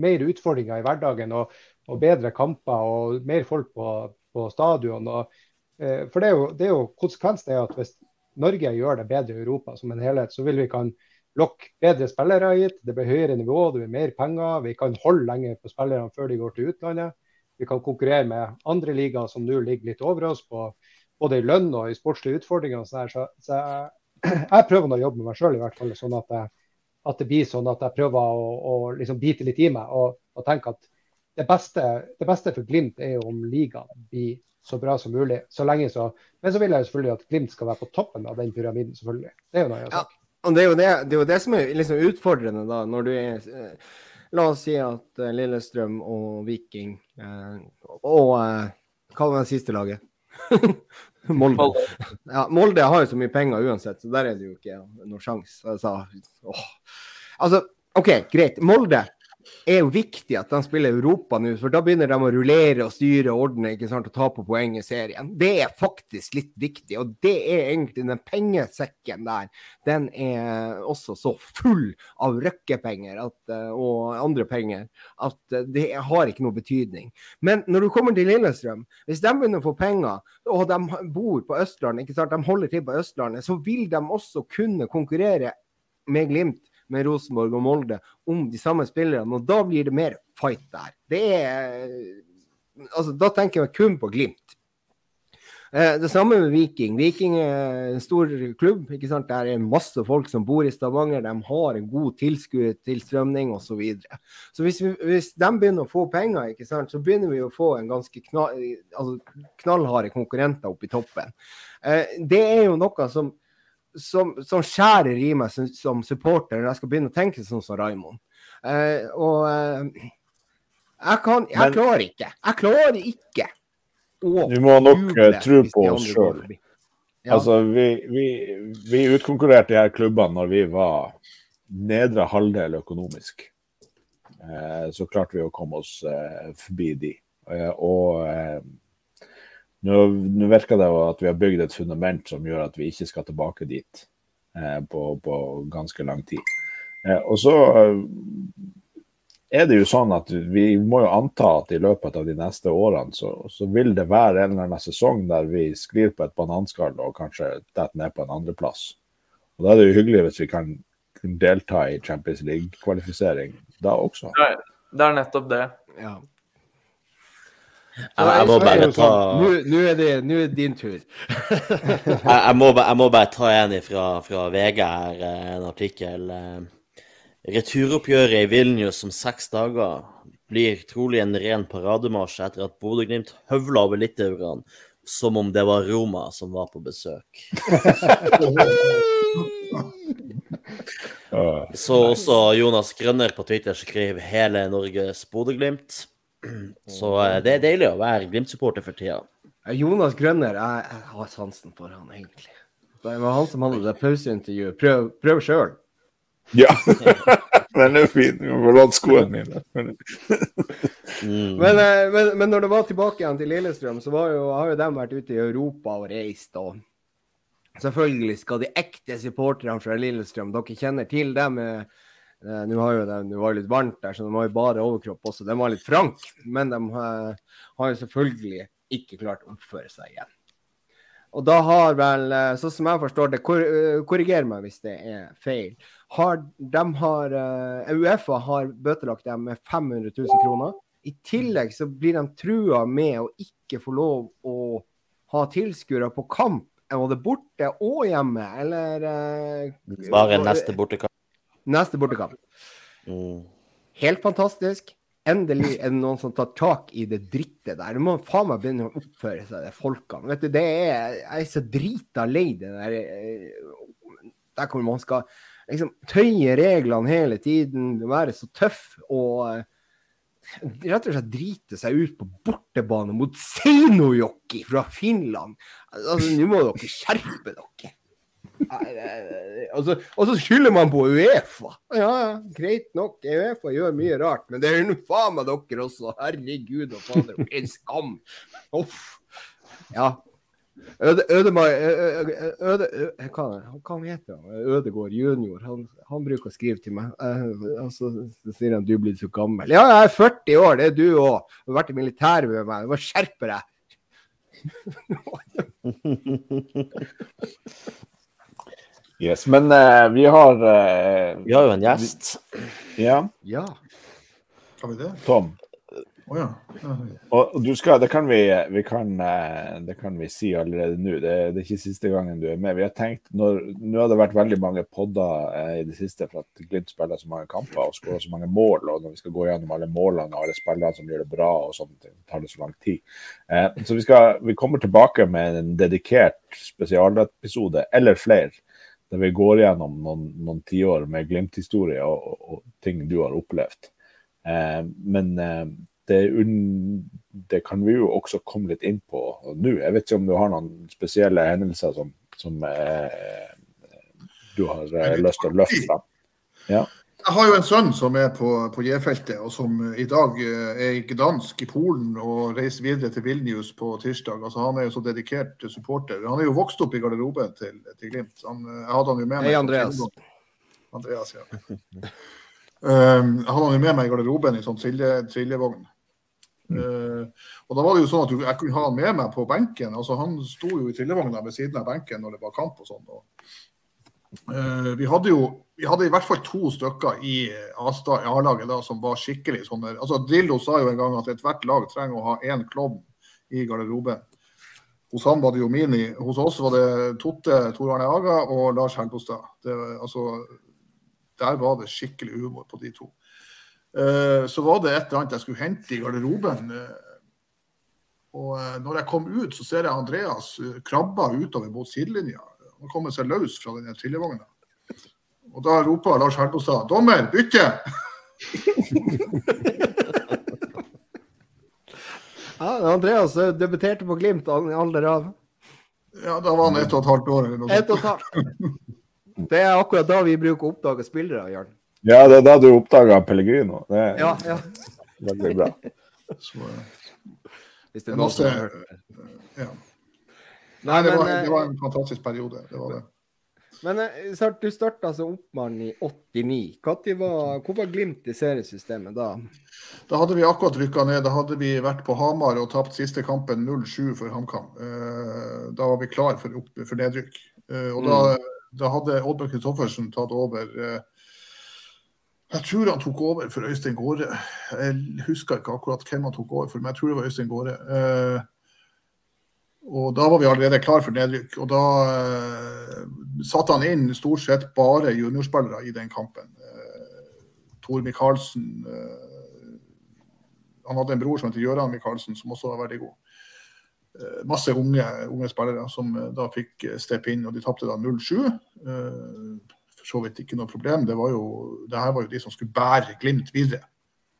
mer utfordringer i hverdagen og, og bedre kamper og mer folk på, på stadion. Og, eh, for det er, jo, det er jo konsekvensen er at hvis Norge gjør det bedre i Europa som en helhet, så vil vi kan lokke bedre spillere hit. Det blir høyere nivå, det blir mer penger. Vi kan holde lenger på spillerne før de går til utlandet. Vi kan konkurrere med andre ligaer som nå ligger litt over oss på både i lønn og i sportslige utfordringer. Så, så jeg, jeg prøver å jobbe med meg sjøl, i hvert fall. Sånn at, at det blir sånn at jeg prøver å, å liksom bite litt i meg og, og tenke at det beste, det beste for Glimt er jo om ligaen blir så bra som mulig. Så lenge så, men så vil jeg jo selvfølgelig at Glimt skal være på toppen av den pyramiden, selvfølgelig. Det er jo noe jeg har Ja. Og det er det, det, er jo det som er liksom utfordrende, da, når du er eh, La oss si at eh, Lillestrøm og Viking eh, og eh, Hva var det siste laget? Molde. Ja, Molde har jo så mye penger uansett, så der er det jo ikke noe sjanse. Altså, altså, OK, greit. Molde er jo viktig at de spiller Europa nå, for da begynner de å rullere og styre og ordne ikke sant, og ta på poeng i serien. Det er faktisk litt viktig, og det er egentlig den pengesekken der. Den er også så full av røkkepenger at, eh, og andre penger at eh, det har ikke noe betydning. Men når du kommer til Lillestrøm, hvis de begynner å få penger, og de bor på Østlandet, ikke sant, de holder til på Østlandet, så vil de også kunne konkurrere med Glimt, med Rosenborg og Molde om de samme spillerne, og da blir det mer fight der. Det er Altså, da tenker jeg kun på Glimt. Eh, det samme med Viking. Viking er en stor klubb. ikke sant? Der er masse folk som bor i Stavanger. De har en god tilskuertilstrømning osv. Så, videre. så hvis, vi, hvis de begynner å få penger, ikke sant? så begynner vi å få en ganske knall, altså, knallharde konkurrenter oppe i toppen. Eh, det er jo noe som som, som skjærer i meg som, som supporter når jeg skal begynne å tenke sånn som Raymond. Eh, og eh, jeg kan Jeg Men- klarer ikke. Jeg klarer ikke å Vi må nok eh, tro på oss sjøl. Ja. Altså, vi, vi, vi utkonkurrerte de her klubbene når vi var nedre halvdel økonomisk. Eh, så klarte vi å komme oss eh, forbi de. Eh, og nå, nå virker det jo at vi har bygd et fundament som gjør at vi ikke skal tilbake dit eh, på, på ganske lang tid. Eh, og så eh, er det jo sånn at vi må jo anta at i løpet av de neste årene så, så vil det være en eller annen sesong der vi sklir på et bananskall og kanskje detter ned på en andreplass. Og Da er det jo hyggelig hvis vi kan delta i Champions League-kvalifisering da også. Nei, det er nettopp det. Ja. Jeg, jeg, må bare ta Nå er, det- nå er din tur. jeg, jeg, må, jeg må bare ta en fra, fra VG her, eh, en artikkel. eh. Returoppgjøret i Vilnius om seks dager blir trolig en ren parademarsj etter at Bodø-Glimt høvla over litauerne som om det var Roma som var på besøk. Så også Jonas Grønner på Twitter skriver 'Hele Norges Bodø-Glimt'. Så eh, det er deilig å være Glimt-supporter for tida. Jonas Grønner, jeg, har sansen for han egentlig. Det var han som hadde det pauseintervjuet. Prøv, prøv sjøl. ja. Den er fin. Du må låne skoene mine. Mm. Men, eh, men, men når det var tilbake igjen til Lillestrøm, så var jo, har jo de vært ute i Europa og reist. og Selvfølgelig skal de ekte supporterne fra Lillestrøm, dere kjenner til dem. Eh, Nå har jo det var litt varmt der, så de har jo bare overkropp også. De var litt frank, men de eh, har jo selvfølgelig ikke klart å oppføre seg igjen. Og da har vel, eh, sånn som jeg forstår det, kor korriger meg hvis det er feil, har, de har, Uefa har bøtelagt dem med 500 000 kroner. I tillegg så blir de trua med å ikke få lov å ha tilskuere på kamp, både borte og hjemme, eller Bare neste bortekamp. Neste bortekamp. Mm. Helt fantastisk. Endelig er det noen som tar tak i det drittet der. Du må faen meg begynne å oppføre seg, de folkene. Vet du, det er, jeg er så drita lei det der eh, Der hvor man skal liksom tøye reglene hele tiden, være så tøff og eh, rett og slett drite seg ut på bortebane mot Seinojokki fra Finland. Altså, Nå må dere skjerpe dere. Og så, og så skylder man på Uefa. Ja, ja, greit nok. Uefa gjør mye rart, men det er nå faen meg dere også. Herregud og fader, for en skam. Uff. Ja. Øde, Ødemar Øde, Øde, Øde Hva hva heter han? Ødegård junior. Han, han bruker å skrive til meg. Eh, og så sier han du blir så gammel. Ja, jeg er 40 år, det er du òg. Du har vært i militæret med meg. Du må skjerpe deg. Yes, men uh, vi har uh, Vi har jo en gjest. Ja, Ja. Har vi det? Tom. Å ja. ja. Og du skal, det kan vi, vi kan, eh, det kan vi si allerede nå. Det, det er ikke siste gangen du er med. Vi har tenkt, når, Nå har det vært veldig mange podder eh, i det siste for at Glimt spiller så mange kamper og skårer så mange mål. og Når vi skal gå gjennom alle målene og alle spillerne som gjør det bra, og sånt, det tar det så lang tid. Eh, så vi, skal, vi kommer tilbake med en dedikert spesialepisode, eller flere, der vi går gjennom noen, noen tiår med Glimt-historie og, og, og ting du har opplevd. Eh, men eh, det, un, det kan vi jo også komme litt inn på nå. Jeg vet ikke om du har noen spesielle hendelser som, som eh, du har eh, lyst til å løfte fram? Jeg har jo en sønn som er på, på J-feltet, og som i dag eh, er i Gdansk i Polen og reiser videre til Vilnius på tirsdag. Altså, han er jo så dedikert supporter. Han er jo vokst opp i garderoben til, til Glimt. Han, eh, jeg hadde han jo med meg. Hei, Andreas. Andreas, ja. Um, jeg hadde han jo med meg i garderoben i sånn trille, trillevogn. Uh, og da var det jo sånn at du, jeg kunne ha han med meg på benken. altså Han sto jo i trillevogna ved siden av benken når det var kamp og sånn. og Eh, vi hadde jo vi hadde i hvert fall to stykker i i A-laget da, som var skikkelig sånn der. altså Drillo sa jo en gang at ethvert lag trenger å ha én klovn i garderoben. Hos han var det jo Mini. Hos oss var det Totte, Tor Arne Aga og Lars Helbostad. Altså, der var det skikkelig humor på de to. Uh, så var det et eller annet jeg skulle hente i garderoben. eh, og eh, når jeg kom ut, så ser jeg Andreas eh, krabba utover mot sidelinja. Han komme seg løs fra denne trillevogna. Og da roper Lars Herpostad 'dommer, bytte!' ja Andreas eh, debuterte på Glimt i alder av Ja, da var han ett og et halvt år eller noe ett og et halvt. Det er akkurat da vi bruker å oppdage spillere, Jørn. Ja, det er da du oppdaga Pellegrino. Det er Ja, ja. veldig bra. Så, eh, Hvis det er noen som har hørt det. ja. Nei, det men, var, eh, det var en fantastisk periode. Det var det. Men eh, du starta som oppmann i 89. Når var, hvor var Glimt i seriesystemet da? Da hadde vi akkurat rykka ned. Da hadde vi vært på Hamar og tapt siste kampen 0-7 for HamKam. Eh, Da var vi klar for, opp, for nedrykk. Eh, Og da, da hadde Oddbjørn Kristoffersen tatt over eh, Jeg tror han tok over for Øystein Gårde. Jeg husker ikke akkurat hvem han tok over for, men jeg tror det var Øystein Gårde. Og da var vi allerede klar for nedrykk. Og da eh, satte han inn stort sett bare juniorspillere i den kampen. Eh, Tor Micaelsen eh, Han hadde en bror som heter Gøran Micaelsen, som også var veldig god. Eh, masse unge, unge spillere som eh, da fikk eh, steppe inn, og de tapte da 0-7. Eh, for så vidt ikke noe problem. Det, var jo, det her var jo de som skulle bære Glimt videre.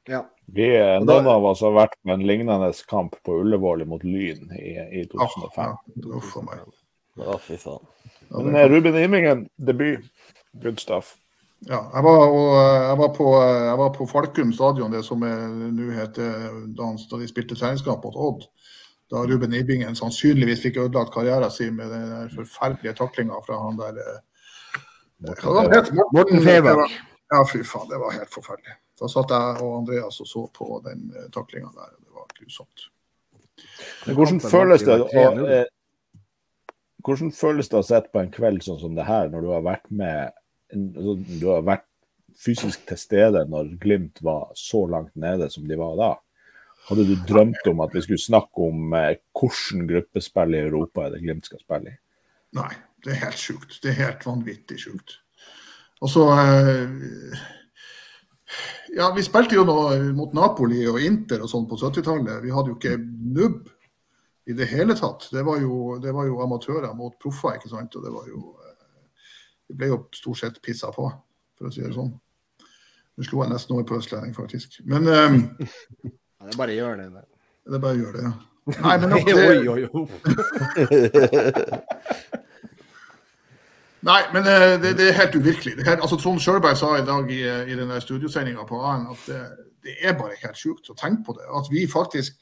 Ja. Vi, eh, da- noen av oss har vært på en lignende kamp på Ullevål mot Lyn i, i Ah, 2005. ja, uff a meg. Fy faen. Men eh, Ruben Imingen, debut. Good stuff. Ja, jeg var, og, eh, jeg, var på, jeg var på Falkum stadion, det som nå heter da, han- da de spilte treningskamp mot Odd. Da Ruben Ibingen sannsynligvis fikk ødelagt karrieren sin med den der forferdelige taklinga fra han der eh, Hva var han? Morten Fevang. Ja, fy faen, det var helt forferdelig. Da satt jeg og Andreas og så på den uh, taklinga der, og det var grusomt. Hvordan føles det å, 3-0. eh, hvordan føles det å sitte på en kveld sånn som det her, når du har vært med altså, Du har vært fysisk til stede når Glimt var så langt nede som de var da? Hadde du drømt om at vi skulle snakke om eh, hvilken gruppespill i Europa er det Glimt skal spille i? Nei, det er helt sjukt. Det er helt vanvittig sjukt. Og så eh, Ja, vi spilte jo noe mot Napoli og Inter og sånn på 70-tallet. Vi hadde jo ikke nubb i det hele tatt. Det var jo, det var jo amatører mot proffer, ikke sant. Og det var jo eh, Vi ble jo stort sett pissa på, for å si det sånn. Nå slo jeg nesten over på østlending, faktisk. Men um, Ja, det er bare å gjøre det. det er bare å gjøre det, ja. Nei, men nok oi, det, oi, oi. Nei, men eh, det, det er helt uvirkelig. Det her, altså, Trond Sjølberg sa i dag i, i denne studiosendinga på A-en at det, det er bare helt sjukt å tenke på det. At vi faktisk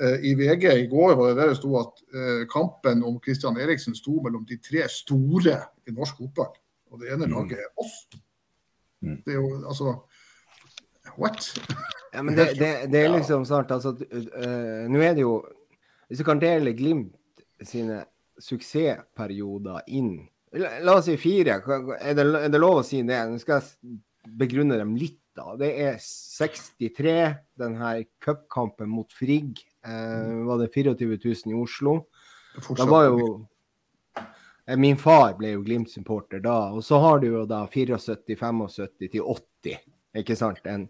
eh, i VG i går var det der det sto at eh, kampen om Christian Eriksen sto mellom de tre store i norsk fotball. Og det ene Mm. laget er oss. Mm. Det er jo altså What? Ja, men det, det, det er liksom snart altså uh, Nå er det jo Hvis du kan dele Glimt sine suksessperioder inn La, la oss si fire. Er det, er det lov å si det? Nå skal jeg begrunne dem litt, da. Det er 63, denne cupkampen mot Frigg. Eh, var det 24 000 i Oslo? Da var jo eh, Min far ble jo Glimt-supporter da. Og så har du jo da 74, 75 til 80. Ikke sant? En,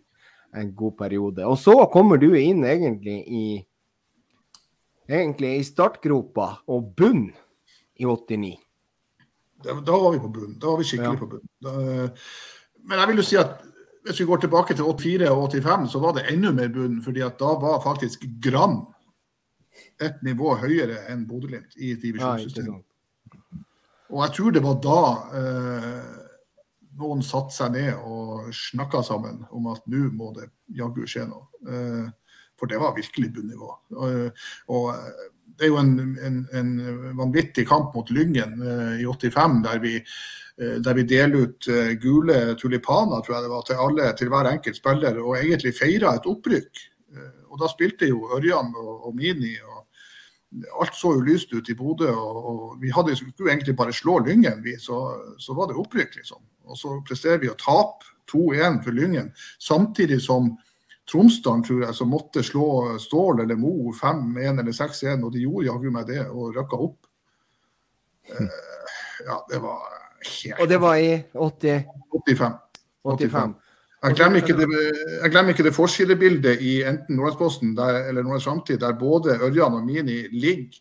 en god periode. Og så kommer du inn egentlig i egentlig i startgropa og bunn i 89. Da, da var vi på bunnen. Da var vi skikkelig Ja. på bunnen. Men jeg vil jo si at hvis vi går tilbake til 84 og 85, så var det enda mer bunn. fordi at da var faktisk Gram et nivå høyere enn Bodø-Glimt i divisjonssystemet. Og jeg tror det var da eh, noen satte seg ned og snakka sammen om at nå må det jaggu skje noe. Eh, for det var virkelig bunnivå. Og, og eh, det er jo en, en, en vanvittig kamp mot Lyngen eh, i 85, der vi, eh, der vi deler ut eh, gule tulipaner tror jeg det var, til alle, til hver enkelt spiller, og egentlig feira et opprykk. Og da spilte jo Ørjan og, og Mini. og Alt så jo lyst ut i Bodø, og, og vi hadde skulle egentlig bare slå Lyngen, vi, så, så var det opprykk, liksom. Og så presterer vi å tape 2-1 for Lyngen, samtidig som Tromsdalen, tror jeg, som måtte slå Stål eller Mo 5-1 eller 6-1, og de gjorde jaggu meg det, og rykka opp. Eh, ja, det var helt Og det var i 80, 85. 85. Jeg glemmer ikke det, jeg glemmer ikke det forsidebildet i enten Nordlandsposten eller Nordlands Framtid, der både Ørjan og Mini ligger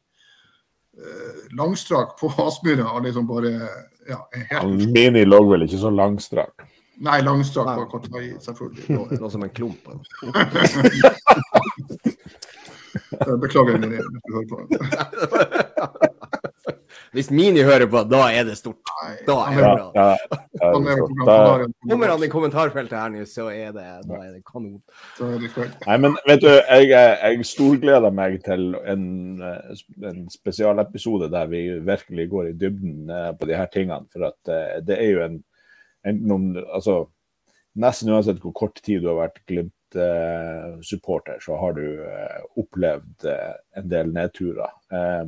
eh, langstrak på Aspmyra liksom bare ja, helt Mini lå vel ikke så langstrakt. Nei, langstrakt på kort vei, selvfølgelig. Noe som en klump. Beklager, Mini, hvis du hører på. Hvis Mini hører på, da er det stort. Da er det bra. er- Kommer han i kommentarfeltet her nå, så er det, da er det kanon. det. Nei, men vet du, jeg, jeg storgleder meg til en, eh, en spesialepisode der vi virkelig går i dybden eh, på de her tingene. For at eh, det er jo en enten om altså, Nesten uansett hvor kort tid du har vært Glimt-supporter, så har du eh, opplevd eh, en del nedturer. Eh,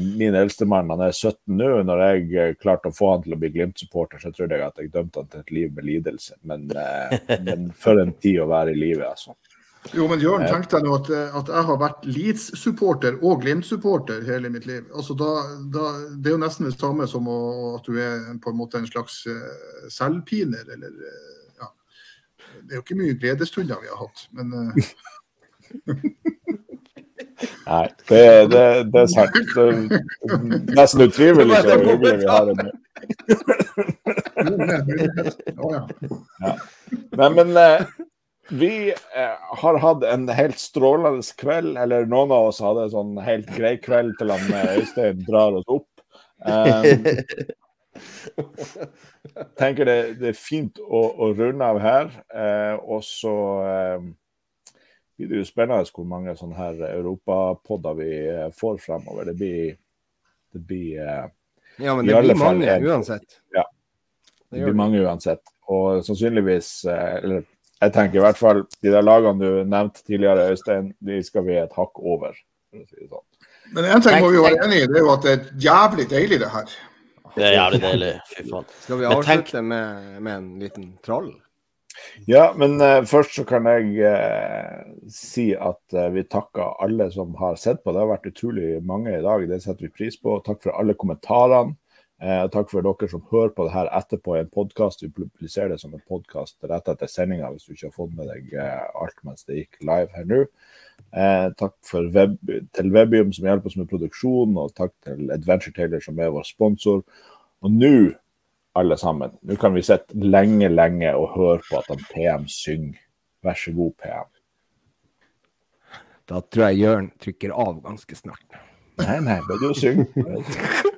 Min eldstemann han er 17 nå. Når jeg klarte å få han til å bli Glimt-supporter, så trodde jeg at jeg dømte han til et liv med lidelse. Men, men for en tid å være i livet, altså. Jo, men Jørn, tenk deg nå at, at jeg har vært Leeds-supporter og Glimt-supporter hele mitt liv. Altså da, da, det er jo nesten det samme som å, at du er på en måte en slags uh, selvpiner, eller uh, ja. Det er jo ikke mye gledesstunder vi har hatt, men uh... Nei, det, det, det er sant. Det er nesten utrivelig hvor hyggelig vi har det nå. ja. Nei, men vi eh, har hatt en helt strålende kveld, eller noen av oss hadde en sånn helt grei kveld til han eh, Øystein drar oss opp. Um, tenker det, det er fint å, å runde av her. Eh, og så eh, blir det jo spennende hvor mange sånne her europapodder vi eh, får fremover. Det blir, det blir Ja, men det blir mange en- uansett. Ja. Det Det blir mange uansett. Og sannsynligvis Eller jeg tenker i hvert fall de der lagene du nevnte tidligere, Øystein, de skal vi et hakk over. For å si det sånn. Men en ting må vi være enig i, det er jo at det er jævlig deilig, det her. Det er jævlig deilig. Fy faen. Skal vi avslutte tenk- med, med en liten troll? Ja, men uh, først så kan jeg uh, si at uh, vi takker alle som har sett på. Det har vært utrolig mange i dag. Det setter vi pris på. Takk for alle kommentarene. Eh, takk for dere som hører på det her etterpå i en podkast. Vi publiserer det som en podkast rett etter sendinga hvis du ikke har fått med deg eh, alt mens det gikk live her nå. Eh, takk web, til Webium som hjelper oss med produksjon, og takk til Adventure Taylor som er vår sponsor. Og nå alle sammen. Nå kan vi sitte lenge, lenge og høre på at PM synger. Vær så god, PM. Da tror jeg Jørn trykker av ganske snart. Nei, nei, bare du synger.